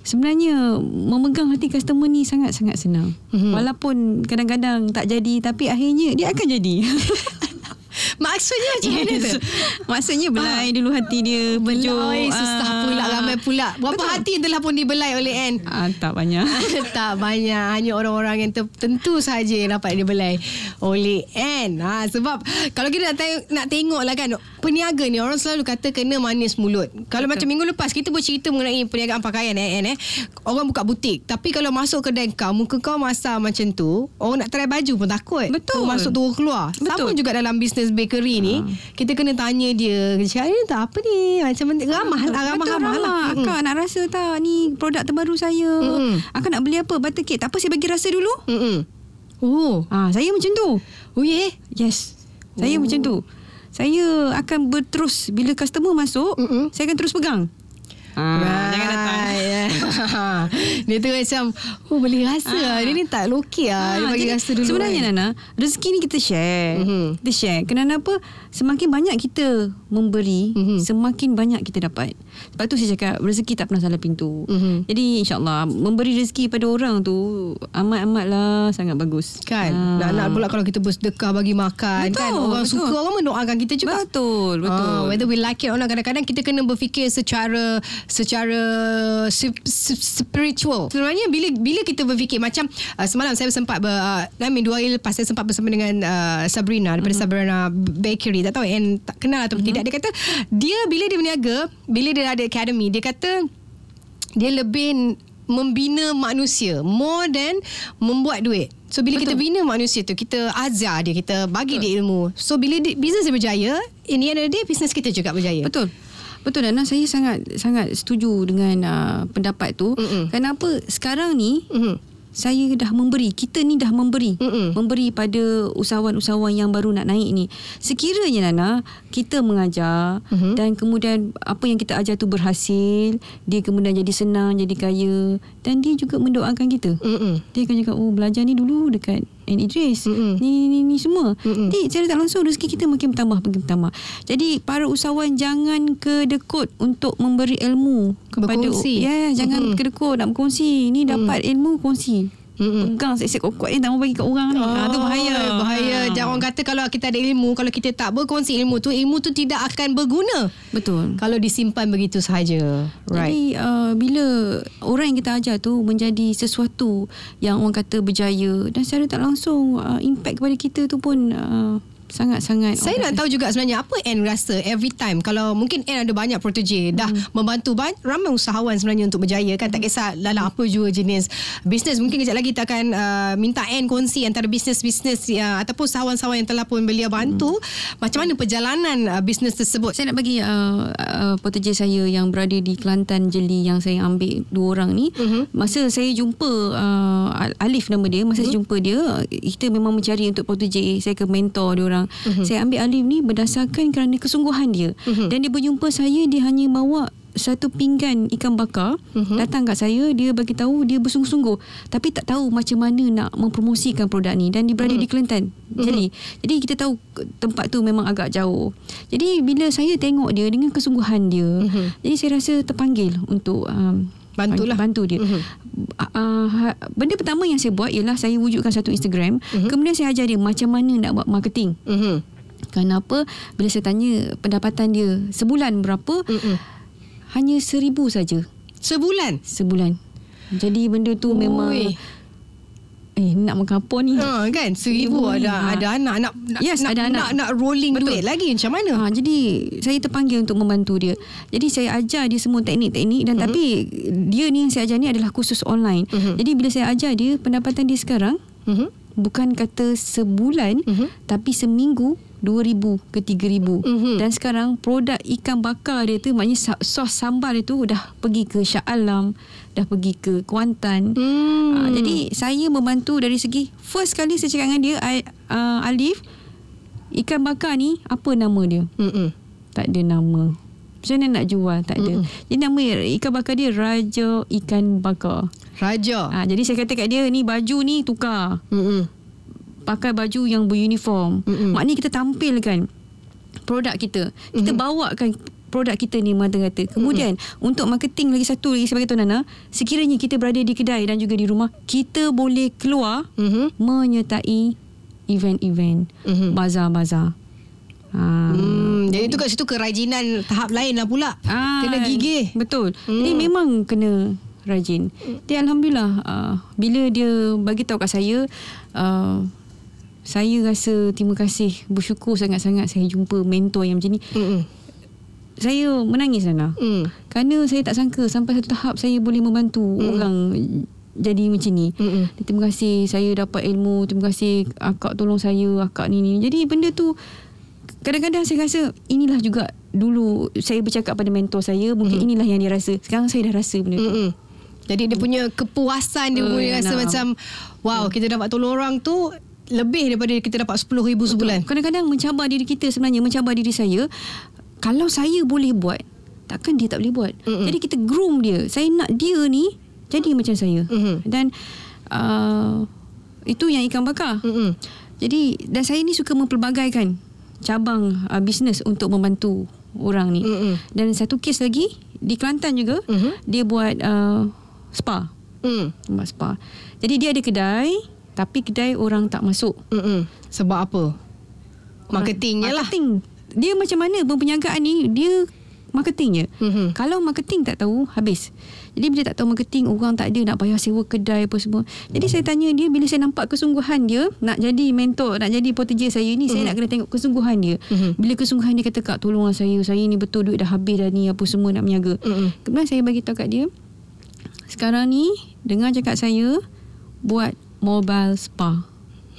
[SPEAKER 2] Sebenarnya memegang hati customer ni sangat-sangat senang.
[SPEAKER 1] Mhm.
[SPEAKER 2] Walaupun kadang-kadang tak jadi tapi akhirnya dia akan jadi.
[SPEAKER 1] Maksudnya macam mana tu?
[SPEAKER 2] Maksudnya belai dulu hati dia.
[SPEAKER 1] Belai susah
[SPEAKER 2] Ah.
[SPEAKER 1] pula ramai pula. Berapa
[SPEAKER 2] Betul.
[SPEAKER 1] hati yang telah pun dibelai oleh Anne?
[SPEAKER 2] Ah, tak banyak.
[SPEAKER 1] tak banyak hanya orang-orang yang tertentu saja yang dapat dibelai oleh Anne ha, sebab kalau kita nak, tengok, nak tengok lah kan peniaga ni orang selalu kata kena manis mulut kalau macam minggu lepas kita bercerita mengenai perniagaan pakaian eh, Anne eh orang buka butik tapi kalau masuk kedai kau muka kau masam macam tu orang nak try baju pun takut
[SPEAKER 2] Betul.
[SPEAKER 1] Orang masuk turun keluar sama
[SPEAKER 2] Betul.
[SPEAKER 1] juga dalam bisnes bakery ni kita kena tanya dia ni tak apa ni macam ramah lah ramah
[SPEAKER 2] Betul
[SPEAKER 1] ramah lah
[SPEAKER 2] ramah. Akak nak rasa tak ni produk terbaru saya.
[SPEAKER 1] Mm-mm.
[SPEAKER 2] Akak nak beli apa? Butter cake. Tak apa saya bagi rasa dulu.
[SPEAKER 1] Mm-mm. oh
[SPEAKER 2] Ah, saya macam tu.
[SPEAKER 1] oh yeah
[SPEAKER 2] Yes. Saya
[SPEAKER 1] Oh.
[SPEAKER 2] macam tu. Saya akan berterus bila customer masuk,
[SPEAKER 1] Mm-mm.
[SPEAKER 2] saya akan terus pegang. Ah, jangan datang.
[SPEAKER 1] Dia tu macam Oh boleh rasa ah. Dia ni tak lokey lah Dia
[SPEAKER 2] Ah,
[SPEAKER 1] bagi
[SPEAKER 2] jadi
[SPEAKER 1] rasa dulu
[SPEAKER 2] Sebenarnya
[SPEAKER 1] kan.
[SPEAKER 2] Nana Rezeki ni kita share
[SPEAKER 1] Mhm.
[SPEAKER 2] Kita share Kenapa Semakin banyak kita Memberi
[SPEAKER 1] Mhm.
[SPEAKER 2] Semakin banyak kita dapat Sebab tu saya cakap Rezeki tak pernah salah pintu
[SPEAKER 1] Mhm.
[SPEAKER 2] Jadi insyaAllah Memberi rezeki pada orang tu Amat-amat lah Sangat bagus
[SPEAKER 1] Kan
[SPEAKER 2] Ah.
[SPEAKER 1] Nak-nak pula kalau kita bersedekah bagi makan
[SPEAKER 2] Betul,
[SPEAKER 1] kan Orang
[SPEAKER 2] betul.
[SPEAKER 1] suka Orang mendoakan kita juga
[SPEAKER 2] Betul Betul
[SPEAKER 1] Ah, whether we like it or not kadang-kadang kita kena berfikir secara secara sp- sp- spiritual. Sebenarnya bila bila kita berfikir macam uh, semalam saya sempat ber, uh, I mean dua hari lepas saya sempat bersama dengan uh, Sabrina daripada
[SPEAKER 2] Mhm.
[SPEAKER 1] Sabrina Bakery. Tak tahu and tak kenal atau tidak. Dia kata dia bila dia berniaga, bila dia ada academy, dia kata dia lebih membina manusia more than membuat duit. So bila Betul. kita bina manusia tu kita ajar dia, kita bagi Betul. dia ilmu. So bila di, bisnes dia berjaya, in the end of the day bisnes kita juga berjaya.
[SPEAKER 2] Betul. Betul Nana, saya sangat sangat setuju dengan uh, pendapat tu.
[SPEAKER 1] Mm-mm.
[SPEAKER 2] Kenapa sekarang ni
[SPEAKER 1] Mhm.
[SPEAKER 2] Saya dah memberi, kita ni dah memberi.
[SPEAKER 1] Mm-mm.
[SPEAKER 2] Memberi pada usahawan-usahawan yang baru nak naik ni. Sekiranya Nana, kita mengajar
[SPEAKER 1] Mhm.
[SPEAKER 2] dan kemudian apa yang kita ajar tu berhasil, dia kemudian jadi senang, jadi kaya dan dia juga mendoakan kita.
[SPEAKER 1] Mm-mm.
[SPEAKER 2] Dia akan cakap, oh belajar ni dulu dekat N. Idris.
[SPEAKER 1] Mm-mm.
[SPEAKER 2] Ni, ni, ni, semua. Jadi secara tak langsung rezeki kita makin bertambah, makin bertambah. Jadi para usahawan jangan kedekut untuk memberi ilmu kepada
[SPEAKER 1] Berkongsi.
[SPEAKER 2] Ya, yeah, jangan
[SPEAKER 1] Mm-mm.
[SPEAKER 2] kedekut nak berkongsi. Ni dapat ilmu kongsi.
[SPEAKER 1] Mm-mm.
[SPEAKER 2] Pegang set-set kuat-kuat ni tak mau bagi kat orang ni. Ah, tu bahaya.
[SPEAKER 1] Bahaya.
[SPEAKER 2] Ah.
[SPEAKER 1] Jangan orang kata kalau kita ada ilmu, kalau kita tak berkongsi ilmu tu, ilmu tu tidak akan berguna.
[SPEAKER 2] Betul.
[SPEAKER 1] Kalau disimpan begitu sahaja. Right.
[SPEAKER 2] Jadi uh, bila orang yang kita ajar tu menjadi sesuatu yang orang kata berjaya dan secara tak langsung uh, impact kepada kita tu pun uh, sangat-sangat.
[SPEAKER 1] Saya nak tahu juga sebenarnya apa Anne rasa every time? Kalau mungkin Anne ada banyak protege dah
[SPEAKER 2] Hmm.
[SPEAKER 1] membantu banyak, ramai usahawan sebenarnya untuk berjaya kan? Tak kisah dalam apa jua jenis bisnes mungkin kejap lagi kita akan uh, minta Anne kongsi antara bisnes-bisnes uh, ataupun usahawan-usahawan yang telah pun belia bantu. Macam mana perjalanan uh, bisnes tersebut?
[SPEAKER 2] Saya nak bagi uh, uh, protege saya yang berada di Kelantan Jeli yang saya ambil dua orang ni. Uh-huh. masa saya jumpa uh, Alif nama dia masa uh-huh. saya jumpa dia kita memang mencari untuk protege. Saya ke mentor dia orang uh-huh. saya ambil Alif ni berdasarkan kerana kesungguhan dia uh-huh. dan dia berjumpa saya dia hanya bawa satu pinggan ikan bakar uh-huh. datang kat saya dia bagi tahu dia bersungguh-sungguh tapi tak tahu macam mana nak mempromosikan produk ni dan dia berada uh-huh. di Kelantan uh-huh. jadi jadi kita tahu tempat tu memang agak jauh jadi bila saya tengok dia dengan kesungguhan dia uh-huh. jadi saya rasa terpanggil untuk um,
[SPEAKER 1] Bantulah.
[SPEAKER 2] bantu dia uh-huh. uh, benda pertama yang saya buat ialah saya wujudkan satu Instagram uh-huh. kemudian saya ajar dia macam mana nak buat marketing
[SPEAKER 1] uh-huh.
[SPEAKER 2] kenapa bila saya tanya pendapatan dia sebulan berapa uh-huh hanya seribu saja.
[SPEAKER 1] Sebulan?
[SPEAKER 2] Sebulan. Jadi benda tu Ui. memang Eh nak makan apa ni
[SPEAKER 1] ha, kan Seribu ada ha. ada anak nak,
[SPEAKER 2] yes,
[SPEAKER 1] nak,
[SPEAKER 2] ada
[SPEAKER 1] nak,
[SPEAKER 2] anak.
[SPEAKER 1] nak, nak rolling Betul. duit lagi Macam mana
[SPEAKER 2] ha, Jadi saya terpanggil untuk membantu dia Jadi saya ajar dia semua teknik-teknik Dan uh-huh. tapi Dia ni yang saya ajar ni adalah khusus online uh-huh. Jadi bila saya ajar dia Pendapatan dia sekarang uh-huh. Bukan kata sebulan uh-huh. Tapi seminggu 2000 ke 3000 mm-hmm. dan sekarang produk ikan bakar dia tu maknanya sos sambal dia tu dah pergi ke Shah Alam dah pergi ke Kuantan mm. uh, jadi saya membantu dari segi first kali saya cakap dengan dia I, uh, Alif ikan bakar ni apa nama dia Mm-mm. tak ada nama macam mana nak jual tak ada Mm-mm. jadi nama ikan bakar dia Raja Ikan Bakar
[SPEAKER 1] Raja
[SPEAKER 2] uh, jadi saya kata kat dia ni baju ni tukar Mm-mm pakai baju yang beruniform. Mm-hmm. Maknanya kita tampilkan produk kita. Kita mm-hmm. bawakan produk kita ni mata-mata. Kemudian mm-hmm. untuk marketing lagi satu lagi sebagai Tuan Nana, sekiranya kita berada di kedai dan juga di rumah, kita boleh keluar mm-hmm. menyertai event-event, mm-hmm. bazar-bazar.
[SPEAKER 1] Ha. Hmm, jadi itu kat situ kerajinan tahap lain lah pula. Ha, kena gigih.
[SPEAKER 2] Betul. Hmm. Jadi memang kena rajin. Jadi Alhamdulillah uh, bila dia bagi tahu kat saya uh, saya rasa terima kasih bersyukur sangat-sangat saya jumpa mentor yang macam ni mm saya menangis sana mm. kerana saya tak sangka sampai satu tahap saya boleh membantu mm. orang jadi macam ni Mm-mm. terima kasih saya dapat ilmu terima kasih akak tolong saya akak ni ni jadi benda tu kadang-kadang saya rasa inilah juga dulu saya bercakap pada mentor saya mungkin mm. inilah yang dia rasa sekarang saya dah rasa benda tu Mm-mm.
[SPEAKER 1] jadi dia punya kepuasan dia uh, boleh rasa nah. macam wow kita dapat tolong orang tu lebih daripada kita dapat RM10,000 sebulan.
[SPEAKER 2] Kadang-kadang mencabar diri kita sebenarnya, mencabar diri saya. Kalau saya boleh buat, takkan dia tak boleh buat. Mm-hmm. Jadi kita groom dia. Saya nak dia ni jadi macam saya. Mm-hmm. Dan uh, itu yang ikan bakar. Mm-hmm. Jadi dan saya ni suka mempelbagaikan cabang uh, bisnes untuk membantu orang ni. Mm-hmm. Dan satu kes lagi di Kelantan juga, mm-hmm. dia buat uh, spa. Mm. Buat spa. Jadi dia ada kedai tapi kedai orang tak masuk.
[SPEAKER 1] Mm-mm. Sebab apa? Marketingnya lah.
[SPEAKER 2] Marketing. Dia macam mana perniagaan ni? Dia marketingnya. Mm-hmm. Kalau marketing tak tahu, habis. Jadi bila tak tahu marketing, orang tak ada nak payah sewa kedai apa semua. Jadi saya tanya dia, bila saya nampak kesungguhan dia, nak jadi mentor, nak jadi protege saya ni, mm-hmm. saya nak kena tengok kesungguhan dia. Mm-hmm. Bila kesungguhan dia kata, Kak tolonglah saya, saya ni betul duit dah habis dah ni, apa semua nak menjaga. Mm-hmm. Kemudian saya bagi tahu kat dia, sekarang ni, dengar cakap saya, buat mobile spa.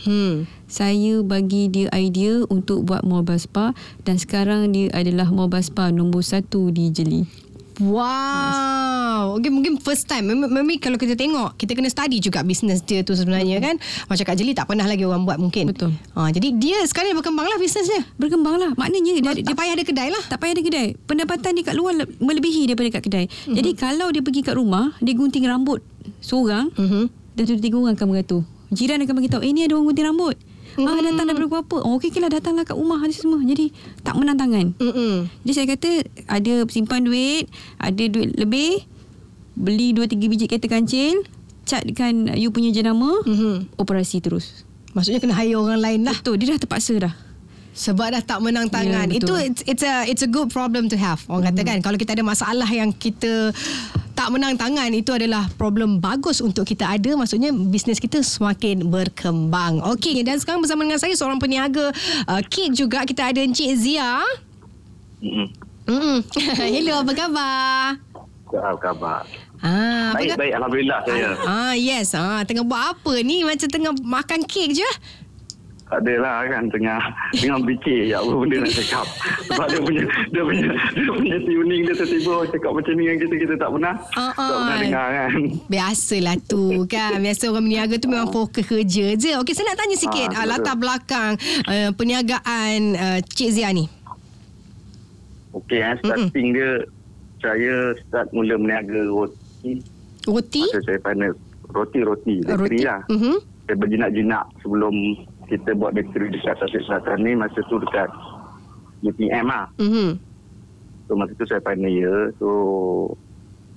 [SPEAKER 2] Hmm. Saya bagi dia idea untuk buat mobile spa dan sekarang dia adalah mobile spa nombor satu di Jeli.
[SPEAKER 1] Wow. Okay, mungkin first time. Memang kalau kita tengok, kita kena study juga bisnes dia tu sebenarnya hmm. kan. Macam Kak Jeli tak pernah lagi orang buat mungkin.
[SPEAKER 2] Betul.
[SPEAKER 1] Ha, jadi dia sekarang berkembang lah bisnes dia.
[SPEAKER 2] Berkembang lah. Maknanya
[SPEAKER 1] dia, tak dia, payah ada kedai lah.
[SPEAKER 2] Tak payah ada kedai. Pendapatan dia kat luar melebihi daripada kat kedai. Hmm. Jadi kalau dia pergi kat rumah, dia gunting rambut seorang. Hmm. Dan tu tiga orang akan beratur. Jiran akan bagi tahu, eh ni ada orang gunting rambut. Mm-hmm. Ah datang daripada apa? Oh okey okeylah datanglah kat rumah ni semua. Jadi tak menantangan. Mm-hmm. Jadi saya kata ada simpan duit, ada duit lebih, beli 2 3 biji kereta kancil, catkan you punya jenama, mm-hmm. operasi terus.
[SPEAKER 1] Maksudnya kena hire orang lain lah.
[SPEAKER 2] Betul, dia dah terpaksa dah.
[SPEAKER 1] Sebab dah tak menang tangan. Yeah, Itu it's, it's a it's a good problem to have. Orang mm-hmm. kata kan kalau kita ada masalah yang kita tak menang tangan itu adalah problem bagus untuk kita ada maksudnya bisnes kita semakin berkembang. Okey dan sekarang bersama dengan saya seorang peniaga uh, kek juga kita ada Encik Zia.
[SPEAKER 3] Mm-mm.
[SPEAKER 1] Mm. Hello apa khabar?
[SPEAKER 3] Apa khabar?
[SPEAKER 1] Ah,
[SPEAKER 3] Baik, baik. Alhamdulillah saya.
[SPEAKER 1] Ah yes, ah tengah buat apa ni? Macam tengah makan kek je.
[SPEAKER 3] Adalah kan tengah tengah fikir ya apa benda nak cakap. Sebab dia punya dia punya dia punya tuning dia tiba-tiba cakap macam ni yang kita kita tak pernah
[SPEAKER 1] Ah,
[SPEAKER 3] tak pernah
[SPEAKER 1] ah.
[SPEAKER 3] dengar kan.
[SPEAKER 1] Biasalah tu kan Biasa orang berniaga tu Memang fokus kerja je Okey saya nak tanya sikit
[SPEAKER 3] Ah,
[SPEAKER 1] uh. Latar belakang uh, Perniagaan uh, Cik Zia ni
[SPEAKER 3] Okey eh starting dia saya start mula meniaga roti.
[SPEAKER 1] Roti
[SPEAKER 3] Masa saya final roti-roti bakery
[SPEAKER 1] Roti
[SPEAKER 3] lah.
[SPEAKER 1] Mhm.
[SPEAKER 3] Saya berjinak-jinak sebelum kita buat bakery dekat Tasik Selatan ni masa tu dekat UPM lah.
[SPEAKER 1] Mhm.
[SPEAKER 3] So masa tu saya final year So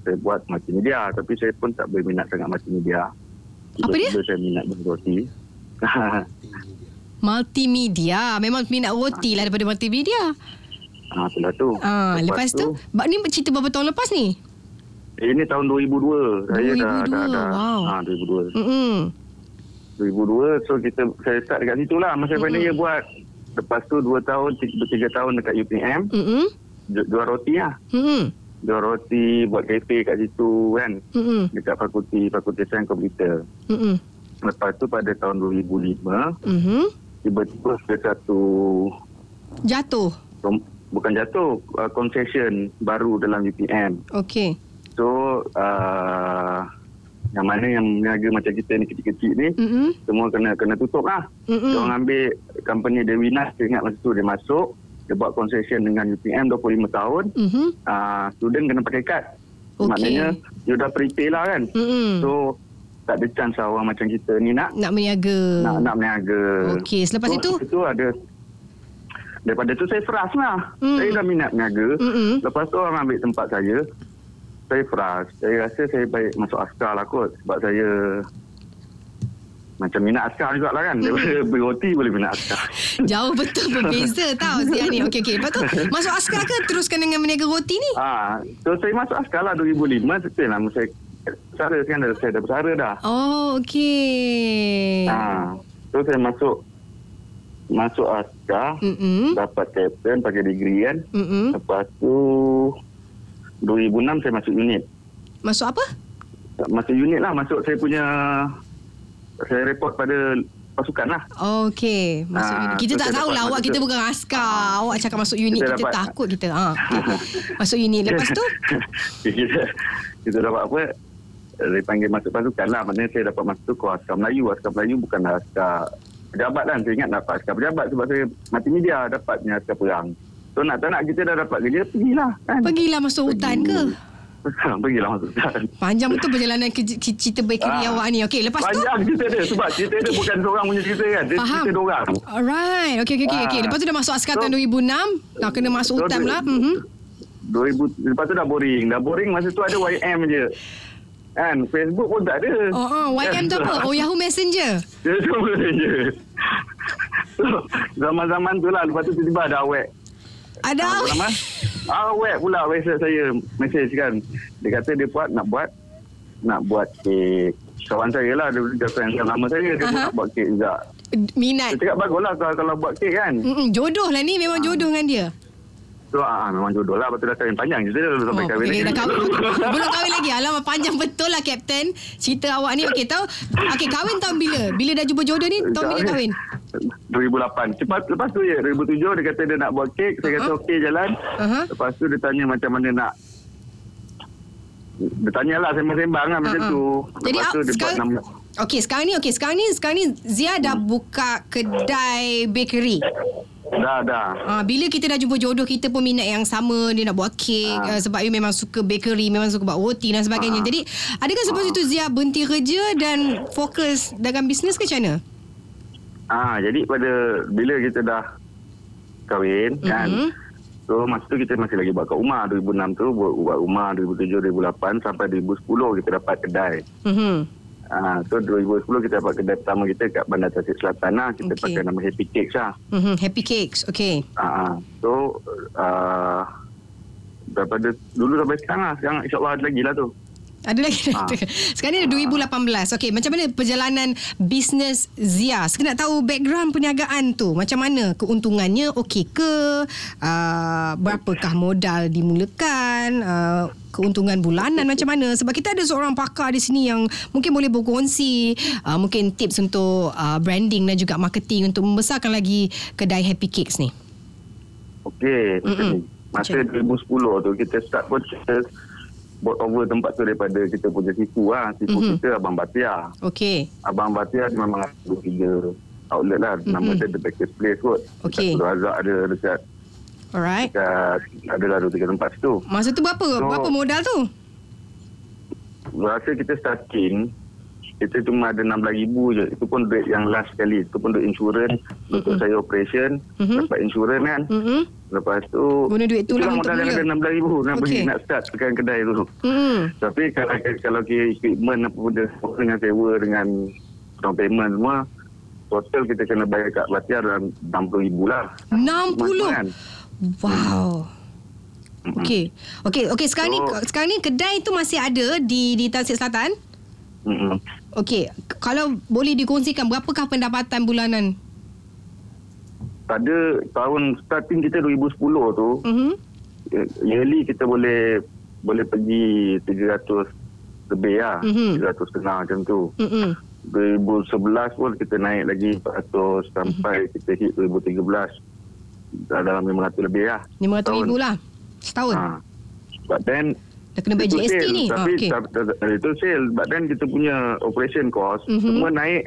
[SPEAKER 3] Saya buat multimedia Tapi saya pun tak berminat sangat multimedia
[SPEAKER 1] Apa dia?
[SPEAKER 3] Saya minat berroti
[SPEAKER 1] Multimedia. Memang minat roti lah Daripada multimedia.
[SPEAKER 3] Ah, itulah tu.
[SPEAKER 1] Ah, Lepas, tu, Bak Ni cerita berapa tahun lepas ni?
[SPEAKER 3] Eh, Ini tahun 2002 Saya dah,
[SPEAKER 1] 2002,
[SPEAKER 3] dah, dah
[SPEAKER 1] wow.
[SPEAKER 3] ah, 2002
[SPEAKER 1] Mm-mm.
[SPEAKER 3] 2002 So kita Saya start dekat situ lah Masa final year buat Lepas tu 2 tahun 3 tahun dekat UPM
[SPEAKER 1] Mm-mm.
[SPEAKER 3] ju- Jual roti lah
[SPEAKER 1] Mm-mm.
[SPEAKER 3] Jual roti Buat kafe kat situ kan
[SPEAKER 1] Mm-mm.
[SPEAKER 3] Dekat fakulti Fakulti Sains Komputer
[SPEAKER 1] Mm-mm.
[SPEAKER 3] Lepas tu pada tahun 2005
[SPEAKER 1] Mhm.
[SPEAKER 3] tiba-tiba ada satu
[SPEAKER 1] Jatuh
[SPEAKER 3] kom- bukan jatuh uh, concession baru dalam UPM.
[SPEAKER 1] Okey
[SPEAKER 3] So uh, yang mana yang meniaga macam kita ni kecil-kecil ni
[SPEAKER 1] Mm-mm.
[SPEAKER 3] semua kena kena tutup lah.
[SPEAKER 1] Mm-mm.
[SPEAKER 3] Dia orang ambil company Dewinas saya ingat masa tu dia masuk dia buat concession dengan UPM 25 tahun.
[SPEAKER 1] Mhm.
[SPEAKER 3] Uh, student kena pakai kad.
[SPEAKER 1] Okey.
[SPEAKER 3] Maknanya dia dah prepay lah kan.
[SPEAKER 1] Mm-mm.
[SPEAKER 3] So tak ada chance lah orang macam kita ni nak
[SPEAKER 1] Nak berniaga
[SPEAKER 3] nak nak berniaga.
[SPEAKER 1] Okey, selepas
[SPEAKER 3] so,
[SPEAKER 1] itu?
[SPEAKER 3] Itu ada daripada tu saya frust lah.
[SPEAKER 1] Hmm.
[SPEAKER 3] Saya dah minat berniaga.
[SPEAKER 1] Mm-mm.
[SPEAKER 3] Lepas tu orang ambil tempat saya. Saya frust. Saya rasa saya baik masuk askar lah kot. Sebab saya macam minat askar jugalah kan. Daripada beli roti boleh minat askar.
[SPEAKER 1] Jauh betul berbeza tau Zia ni. Okey okey. Lepas tu masuk askar ke teruskan dengan berniaga roti ni?
[SPEAKER 3] Ah, so saya masuk askar lah 2005. Betul lah. Saya besara kan dah, saya dah besara dah.
[SPEAKER 1] Oh okey.
[SPEAKER 3] Ah, so saya masuk masuk askar.
[SPEAKER 1] Mm-mm.
[SPEAKER 3] Dapat captain pakai degree kan.
[SPEAKER 1] Mm-mm.
[SPEAKER 3] Lepas tu 2006 saya masuk unit.
[SPEAKER 1] Masuk apa?
[SPEAKER 3] Masuk unit lah. Masuk saya punya... Saya report pada pasukan lah.
[SPEAKER 1] Okey, masuk
[SPEAKER 3] Ah,
[SPEAKER 1] unit. Kita
[SPEAKER 3] so
[SPEAKER 1] tak tahulah
[SPEAKER 3] dapat
[SPEAKER 1] awak kita bukan askar. Awak cakap masuk unit
[SPEAKER 3] Kita
[SPEAKER 1] kita,
[SPEAKER 3] dapat-
[SPEAKER 1] takut kita. Ha. Okay. Masuk unit. Lepas tu?
[SPEAKER 3] kita, kita dapat apa? Dia panggil masuk pasukan lah. Maknanya saya dapat masuk tu ke askar Melayu. Askar Melayu bukanlah askar pejabat kan. Saya ingat dapat askar pejabat sebab saya mati media dapatnya askar perang. So nak tak nak kita dah dapat kerja, pergilah kan.
[SPEAKER 1] Pergilah masuk hutan ke?
[SPEAKER 3] pergilah masuk hutan.
[SPEAKER 1] Panjang betul perjalanan ke, ke cerita bakery
[SPEAKER 3] Ah.
[SPEAKER 1] awak ni. Okey, lepas tu?
[SPEAKER 3] Panjang cerita dia sebab cerita dia bukan seorang punya cerita kan. Dia
[SPEAKER 1] Faham.
[SPEAKER 3] cerita orang.
[SPEAKER 1] Alright. Okey, okey, okey.
[SPEAKER 3] Ah.
[SPEAKER 1] Lepas tu dah masuk askar
[SPEAKER 3] So-
[SPEAKER 1] tahun 2006. Dah kena masuk
[SPEAKER 3] So,
[SPEAKER 1] hutan pula. Mhm.
[SPEAKER 3] 2000 lepas tu dah boring. Dah boring masa tu ada YM je. Kan Facebook pun tak ada.
[SPEAKER 1] Oh, oh, YM tu apa? Oh, Yahoo Messenger.
[SPEAKER 3] Semua je. So, zaman-zaman tu lah. Lepas tu tiba-tiba ada awet.
[SPEAKER 1] Ada.
[SPEAKER 3] Apa nama? Awet pula WhatsApp saya. Message kan. Dia kata dia buat, nak buat. Nak buat kek. Kawan saya lah. Dia dia friend yang lama saya. Dia
[SPEAKER 1] Aha.
[SPEAKER 3] nak buat kek juga.
[SPEAKER 1] Minat.
[SPEAKER 3] Dia cakap baguslah kalau, kalau buat kek kan.
[SPEAKER 1] Mm-mm, jodoh lah ni. Memang jodoh dengan dia.
[SPEAKER 3] So ah, memang jodoh lah. Lepas tu dah kahwin panjang. Cerita dah sampai
[SPEAKER 1] Oh,
[SPEAKER 3] kahwin.
[SPEAKER 1] okay,
[SPEAKER 3] lagi.
[SPEAKER 1] dah kahwin. Belum kahwin lagi. Alamak panjang betul lah Kapten. Cerita awak ni. Okey tahu. Okey kahwin tahun bila? Bila dah jumpa jodoh ni tahun bila kahwin?
[SPEAKER 3] 2008. Cepat lepas tu ya 2007 dia kata dia nak buat kek. Saya kata
[SPEAKER 1] Uh-huh.
[SPEAKER 3] okey jalan.
[SPEAKER 1] Aha.
[SPEAKER 3] Lepas tu dia tanya macam mana nak dia tanyalah sembang-sembang lah macam
[SPEAKER 1] Uh-uh.
[SPEAKER 3] tu.
[SPEAKER 1] Jadi,
[SPEAKER 3] Lepas tu
[SPEAKER 1] ah,
[SPEAKER 3] dia buat
[SPEAKER 1] sekarang-
[SPEAKER 3] nama.
[SPEAKER 1] Okey sekarang ni okey sekarang ni sekarang ni Zia dah buka kedai bakery.
[SPEAKER 3] Dah, dah.
[SPEAKER 1] Ah bila kita dah jumpa jodoh kita pun minat yang sama dia nak buat kek uh,
[SPEAKER 3] Ah.
[SPEAKER 1] sebab dia memang suka bakery memang suka buat roti dan sebagainya.
[SPEAKER 3] Ah.
[SPEAKER 1] Jadi adakah selepas itu Zia berhenti kerja dan fokus dalam bisnes ke macam mana?
[SPEAKER 3] Ah, jadi pada bila kita dah kahwin
[SPEAKER 1] Mhm.
[SPEAKER 3] kan. So masa tu kita masih lagi buat kat rumah 2006 tu buat, buat rumah 2007 2008 sampai 2010 kita dapat kedai.
[SPEAKER 1] Mhm.
[SPEAKER 3] Ah, so 2010 kita dapat kedai pertama kita kat Bandar Tasik Selatan lah. Kita
[SPEAKER 1] Okey.
[SPEAKER 3] pakai nama Happy Cakes lah.
[SPEAKER 1] Mhm. Happy cakes. Okey.
[SPEAKER 3] Ah, so uh, daripada dulu sampai sekarang lah. Sekarang insyaAllah ada lagi lah tu.
[SPEAKER 1] Ada lagi?
[SPEAKER 3] Ah.
[SPEAKER 1] Sekarang ni dah 2018 Okey macam mana perjalanan Bisnes Zia? Saya nak tahu background perniagaan tu. Macam mana keuntungannya? Okey ke? Uh, Berapakah modal dimulakan? Uh, Keuntungan bulanan macam mana? Sebab kita ada seorang pakar di sini Yang mungkin boleh berkongsi uh, Mungkin tips untuk uh, Branding dan juga marketing Untuk membesarkan lagi Kedai Happy Cakes ni.
[SPEAKER 3] Okey, macam ni. Masa 2010 tu kita start pun kita bought over tempat tu daripada kita punya sifu lah.
[SPEAKER 1] Mhm.
[SPEAKER 3] mm-hmm. kita Abang Batia.
[SPEAKER 1] Okey
[SPEAKER 3] Abang Batia dia memang ada tiga outlet lah. Mm-hmm. Nama dia The Baker's Place kot.
[SPEAKER 1] Mhm. Okey.
[SPEAKER 3] Dekat Razak ada dekat,
[SPEAKER 1] Alright
[SPEAKER 3] dekat adalah dua tiga tempat situ.
[SPEAKER 1] Masa tu berapa
[SPEAKER 3] So-
[SPEAKER 1] Berapa modal tu
[SPEAKER 3] Rasa kita starting kita cuma ada RM16,000 je. Itu pun duit yang last sekali. Itu pun duit insurans. Untuk saya operation.
[SPEAKER 1] Mhm.
[SPEAKER 3] Dapat insurans kan.
[SPEAKER 1] Mm-mm.
[SPEAKER 3] Lepas tu...
[SPEAKER 1] Guna duit tu lah untuk
[SPEAKER 3] modal yang
[SPEAKER 1] mula.
[SPEAKER 3] ada RM16,000 nak
[SPEAKER 1] Okey.
[SPEAKER 3] pergi nak start tekan kedai tu.
[SPEAKER 1] Mm-mm.
[SPEAKER 3] Tapi kalau kalau kira equipment apa benda dengan sewa dengan down payment semua total kita kena bayar kat Batia dalam RM60,000 lah.
[SPEAKER 1] 60
[SPEAKER 3] Kan?
[SPEAKER 1] Wow. Okey. Okey, okey sekarang ni
[SPEAKER 3] So-
[SPEAKER 1] sekarang ni kedai tu masih ada di di Tasik Selatan?
[SPEAKER 3] Mm-mm.
[SPEAKER 1] Okey, kalau boleh dikongsikan berapakah pendapatan bulanan?
[SPEAKER 3] Pada tahun starting kita 2010 tu eh, yearly kita boleh boleh pergi 300 lebih lah.
[SPEAKER 1] Mhm.
[SPEAKER 3] 300 setengah macam tu.
[SPEAKER 1] Mhm.
[SPEAKER 3] 2011 pun kita naik lagi 400 sampai kita hit 2013 dah dalam 500 lebih lah.
[SPEAKER 1] 500
[SPEAKER 3] Tahun.
[SPEAKER 1] ribu lah. Setahun.
[SPEAKER 3] Ha. But then
[SPEAKER 1] Dah kena bayar GST
[SPEAKER 3] sale,
[SPEAKER 1] ni.
[SPEAKER 3] Tapi
[SPEAKER 1] Ah, okey.
[SPEAKER 3] okay. itu sale. But then kita punya operation cost
[SPEAKER 1] Mhm.
[SPEAKER 3] semua naik.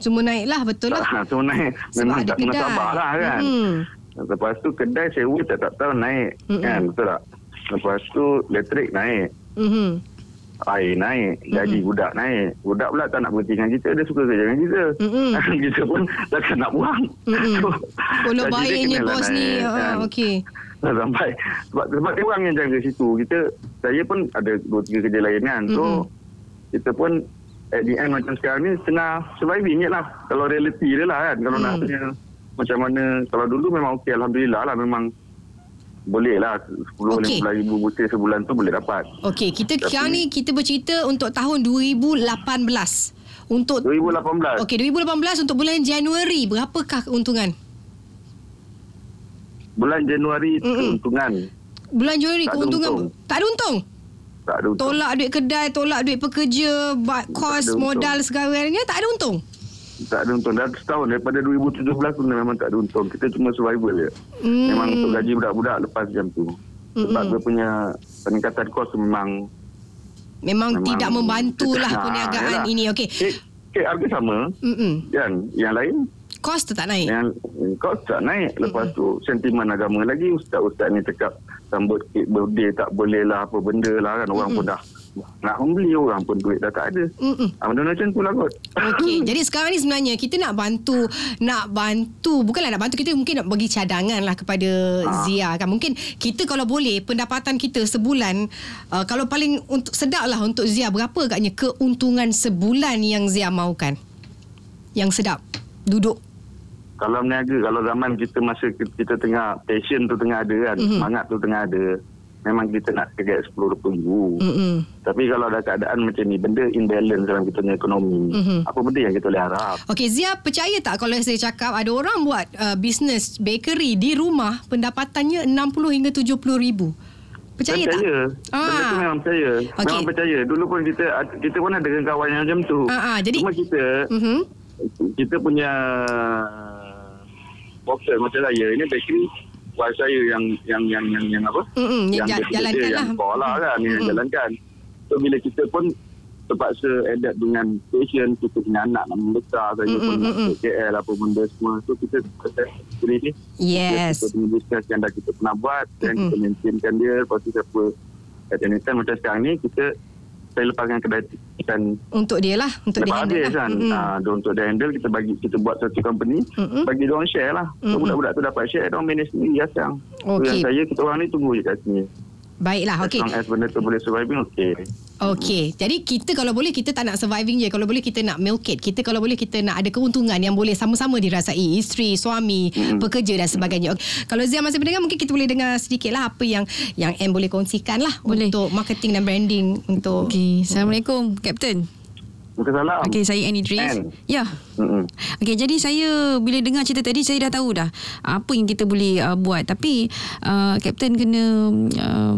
[SPEAKER 1] Semua naik lah, betul lah.
[SPEAKER 3] Ha, semua naik.
[SPEAKER 1] Sebab
[SPEAKER 3] Memang
[SPEAKER 1] ada
[SPEAKER 3] tak kena sabar lah kan.
[SPEAKER 1] Mhm.
[SPEAKER 3] Lepas tu kedai sewa tak tak tahu naik.
[SPEAKER 1] Mhm.
[SPEAKER 3] Kan betul tak? Lepas tu elektrik naik.
[SPEAKER 1] Mhm.
[SPEAKER 3] Air naik. Gaji budak naik. Budak pula tak nak berhenti dengan kita. Dia suka kerja dengan kita.
[SPEAKER 1] Mhm.
[SPEAKER 3] kita pun takkan nak buang.
[SPEAKER 1] Mhm.
[SPEAKER 3] So,
[SPEAKER 1] Kalau baiknya bos ni.
[SPEAKER 3] naik,
[SPEAKER 1] Ah,
[SPEAKER 3] kan. Dah sampai sebab sebab dia orang yang jaga situ kita saya pun ada dua tiga kerja lain kan so
[SPEAKER 1] Mhm.
[SPEAKER 3] kita pun at the end macam sekarang ni tengah surviving je lah kalau reality dia lah kan kalau nak
[SPEAKER 1] Mhm.
[SPEAKER 3] tanya macam mana kalau dulu memang okey Alhamdulillah lah memang boleh lah 10
[SPEAKER 1] Okey.
[SPEAKER 3] okay. ribu butir sebulan tu boleh dapat
[SPEAKER 1] Okey, kita
[SPEAKER 3] Tapi-
[SPEAKER 1] sekarang ni kita bercerita untuk tahun 2018. Untuk
[SPEAKER 3] 2018
[SPEAKER 1] Okey, 2018 untuk bulan Januari berapakah keuntungan?
[SPEAKER 3] Bulan Januari
[SPEAKER 1] Mhm.
[SPEAKER 3] keuntungan
[SPEAKER 1] Bulan Januari
[SPEAKER 3] Tak ada
[SPEAKER 1] keuntungan
[SPEAKER 3] untung.
[SPEAKER 1] tak ada untung.
[SPEAKER 3] tak ada untung
[SPEAKER 1] Tolak duit kedai, tolak duit pekerja, kos,
[SPEAKER 3] ada
[SPEAKER 1] modal segalanya tak ada untung.
[SPEAKER 3] tak ada untung dah setahun daripada 2017 tu memang tak ada untung kita cuma survival je
[SPEAKER 1] Hmm.
[SPEAKER 3] Memang untuk gaji budak-budak lepas jam tu. Sebab
[SPEAKER 1] Mm-mm.
[SPEAKER 3] dia punya peningkatan kos memang...
[SPEAKER 1] Memang,
[SPEAKER 3] memang
[SPEAKER 1] tidak membantulah
[SPEAKER 3] Ha,
[SPEAKER 1] perniagaan
[SPEAKER 3] yalah.
[SPEAKER 1] ini. Okey.
[SPEAKER 3] Kek, kek harga sama
[SPEAKER 1] Mm-mm.
[SPEAKER 3] kan. Yang lain,
[SPEAKER 1] Kos tu tak naik.
[SPEAKER 3] yang kos tak naik. Lepas tu sentimen agama lagi. Ustaz-ustaz ni cakap sambut kek birthday tak boleh lah apa benda lah kan. Orang pun dah nak membeli orang pun duit dah tak ada.
[SPEAKER 1] Mm-mm.
[SPEAKER 3] Ah, benda macam tu lah kot.
[SPEAKER 1] Okey, jadi sekarang ni sebenarnya kita nak bantu nak bantu bukanlah nak bantu kita mungkin nak bagi cadangan lah kepada
[SPEAKER 3] Ah.
[SPEAKER 1] Zia kan. Mungkin kita kalau boleh pendapatan kita sebulan uh, kalau paling untuk sedap lah untuk Zia berapa agaknya keuntungan sebulan yang Zia mahukan? Yang sedap. Duduk.
[SPEAKER 3] Kalau meniaga, kalau zaman kita masa kita, kita tengah passion tu tengah ada kan.
[SPEAKER 1] Mhm.
[SPEAKER 3] Semangat tu tengah ada. Memang kita nak kerja 10-20 ribu.
[SPEAKER 1] Mm-mm.
[SPEAKER 3] Tapi kalau ada keadaan macam ni, benda imbalance dalam kita punya ekonomi,
[SPEAKER 1] Mhm.
[SPEAKER 3] apa benda yang kita boleh harap?
[SPEAKER 1] Okey, Zia percaya tak kalau saya cakap ada orang buat uh, bisnes bakery di rumah pendapatannya 60 hingga 70 ribu. Percaya, tak?
[SPEAKER 3] percaya.
[SPEAKER 1] Ah.
[SPEAKER 3] Benda tu memang percaya.
[SPEAKER 1] Okey.
[SPEAKER 3] Memang percaya. Dulu pun kita kita pun ada dengan kawan yang macam tu.
[SPEAKER 1] Ah, ah, jadi-
[SPEAKER 3] Cuma kita,
[SPEAKER 1] Mhm.
[SPEAKER 3] kita punya boxer macam saya, ini bakery wife saya yang yang yang yang, yang apa?
[SPEAKER 1] Mm-mm, yang
[SPEAKER 3] bekerja,
[SPEAKER 1] jalankan
[SPEAKER 3] yang
[SPEAKER 1] lah.
[SPEAKER 3] sekolah kan, yang
[SPEAKER 1] Mm-mm.
[SPEAKER 3] jalankan. So bila kita pun terpaksa adapt dengan passion kita punya anak nak membesar saya
[SPEAKER 1] Mm-mm,
[SPEAKER 3] pun nak
[SPEAKER 1] mm-mm.
[SPEAKER 3] ke KL apa benda semua so kita kita ni
[SPEAKER 1] Yes.
[SPEAKER 3] kita punya business yang dah kita pernah buat dan
[SPEAKER 1] Mm-mm.
[SPEAKER 3] kita maintainkan dia lepas tu siapa at any time macam sekarang ni kita saya lepaskan kedai dan
[SPEAKER 1] Untuk dia lah, untuk dia handle
[SPEAKER 3] habis
[SPEAKER 1] lah.
[SPEAKER 3] kan
[SPEAKER 1] Mm-mm.
[SPEAKER 3] ah, dia untuk dia handle kita bagi kita buat satu company
[SPEAKER 1] Mm-mm.
[SPEAKER 3] bagi dia orang share lah so
[SPEAKER 1] Mm-mm.
[SPEAKER 3] budak-budak tu dapat share dia orang manage sendiri ya sayang so yang saya kita orang ni tunggu je kat sini
[SPEAKER 1] Baiklah,
[SPEAKER 3] As
[SPEAKER 1] okey.
[SPEAKER 3] long as benda tu boleh surviving, okey.
[SPEAKER 1] Okey. Jadi kita kalau boleh kita tak nak surviving je. Kalau boleh kita nak milk it. Kita kalau boleh kita nak ada keuntungan yang boleh sama-sama dirasai. Isteri, suami, mm-hmm. pekerja dan sebagainya. Okay. Kalau Zia masih mendengar mungkin kita boleh dengar sedikit lah apa yang yang M boleh kongsikan lah
[SPEAKER 2] Boleh.
[SPEAKER 1] untuk marketing dan branding untuk
[SPEAKER 2] Okey, Assalamualaikum Captain.
[SPEAKER 3] Muka salam.
[SPEAKER 2] Okey, saya Annie Idris.
[SPEAKER 3] Ann.
[SPEAKER 2] Ya.
[SPEAKER 3] Mm-mm.
[SPEAKER 2] Okey, jadi saya bila dengar cerita tadi saya dah tahu dah apa yang kita boleh uh, buat. Tapi uh, Captain kena uh,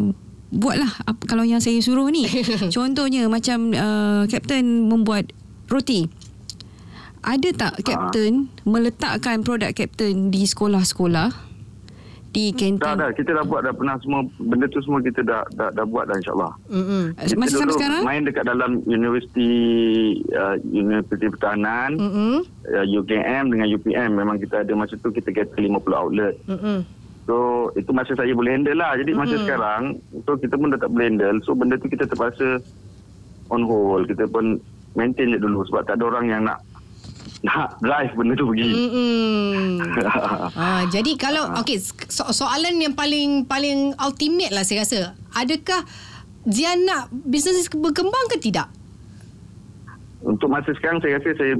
[SPEAKER 2] buatlah apa, kalau yang saya suruh ni. Contohnya macam uh, Captain membuat roti. Ada tak Captain meletakkan produk Captain di sekolah-sekolah? Di
[SPEAKER 3] Dah,
[SPEAKER 2] kantin?
[SPEAKER 3] dah. Kita dah buat dah pernah semua. Benda tu semua kita dah dah, dah buat dah insyaAllah. Kita
[SPEAKER 2] Masih sampai sekarang?
[SPEAKER 3] main dekat dalam Universiti uh, Universiti Pertahanan,
[SPEAKER 1] Mm-mm.
[SPEAKER 3] uh, UKM dengan UPM. Memang kita ada masa tu kita kata 50 outlet.
[SPEAKER 1] Mm-mm.
[SPEAKER 3] So itu masa saya boleh handle lah. Jadi masa sekarang so kita pun dah tak boleh handle. So benda tu kita terpaksa on hold. Kita pun maintain je dulu sebab tak ada orang yang nak nak drive benda tu pergi.
[SPEAKER 1] Mm-mm. Ah, jadi kalau okey so, soalan yang paling paling ultimate lah saya rasa. Adakah Zia nak bisnes berkembang ke tidak?
[SPEAKER 3] Untuk masa sekarang saya rasa saya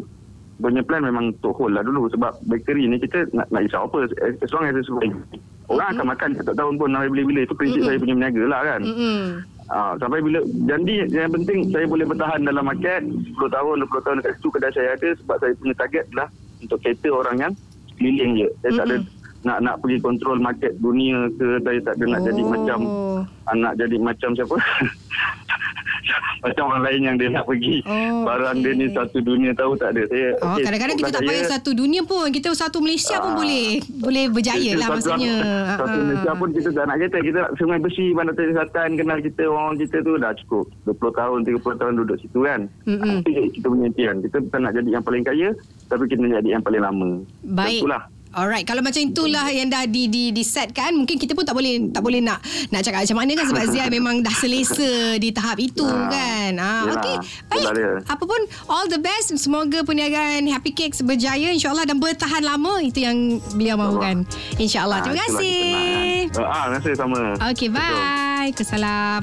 [SPEAKER 3] punya plan memang untuk hold lah dulu sebab bakery ni kita nak, nak risau apa as long as survive. Orang akan makan tak tahun pun sampai bila-bila itu prinsip saya punya meniaga lah kan.
[SPEAKER 1] Mm-mm.
[SPEAKER 3] Ah, sampai bila janji yang penting saya boleh bertahan dalam market 10 tahun 20 tahun dekat situ kedai saya ada sebab saya punya target adalah untuk cater orang yang keliling je. Saya tak ada nak nak pergi kontrol market dunia ke saya tak ada nak jadi
[SPEAKER 1] Oh.
[SPEAKER 3] macam ah, nak jadi macam siapa macam orang lain yang dia nak pergi
[SPEAKER 1] Oh,
[SPEAKER 3] barang
[SPEAKER 1] okey.
[SPEAKER 3] dia ni satu dunia tahu tak ada saya
[SPEAKER 1] Oh,
[SPEAKER 3] okey,
[SPEAKER 1] kadang-kadang kita tak payah satu dunia pun. Kita satu Malaysia pun
[SPEAKER 3] Ah.
[SPEAKER 1] boleh boleh berjaya lah maksudnya.
[SPEAKER 3] Satu
[SPEAKER 1] Ah.
[SPEAKER 3] Malaysia pun kita tak nak kata Kita nak sungai bersih Bandar Teri Selatan Kenal kita orang kita tu Dah cukup 20 tahun 30 tahun duduk situ kan je kita punya impian Kita bukan nak jadi yang paling kaya Tapi kita nak jadi yang paling lama
[SPEAKER 1] Baik.
[SPEAKER 3] Itulah
[SPEAKER 1] Alright, kalau macam itulah yang dah di di di set kan, mungkin kita pun tak boleh tak boleh nak nak cakap macam mana kan sebab Zia memang dah selesa di tahap itu
[SPEAKER 3] Ah,
[SPEAKER 1] kan. Ah,
[SPEAKER 3] yelah,
[SPEAKER 1] okey.
[SPEAKER 3] dia.
[SPEAKER 1] Baik. Apa pun all the best. Semoga perniagaan Happy Cakes berjaya insya-Allah dan bertahan lama itu yang beliau mahukan. Insya-Allah. Terima
[SPEAKER 3] Ah,
[SPEAKER 1] kasih.
[SPEAKER 3] kita kan. Ah, terima kasih sama
[SPEAKER 1] Okey, bye. Kesalam.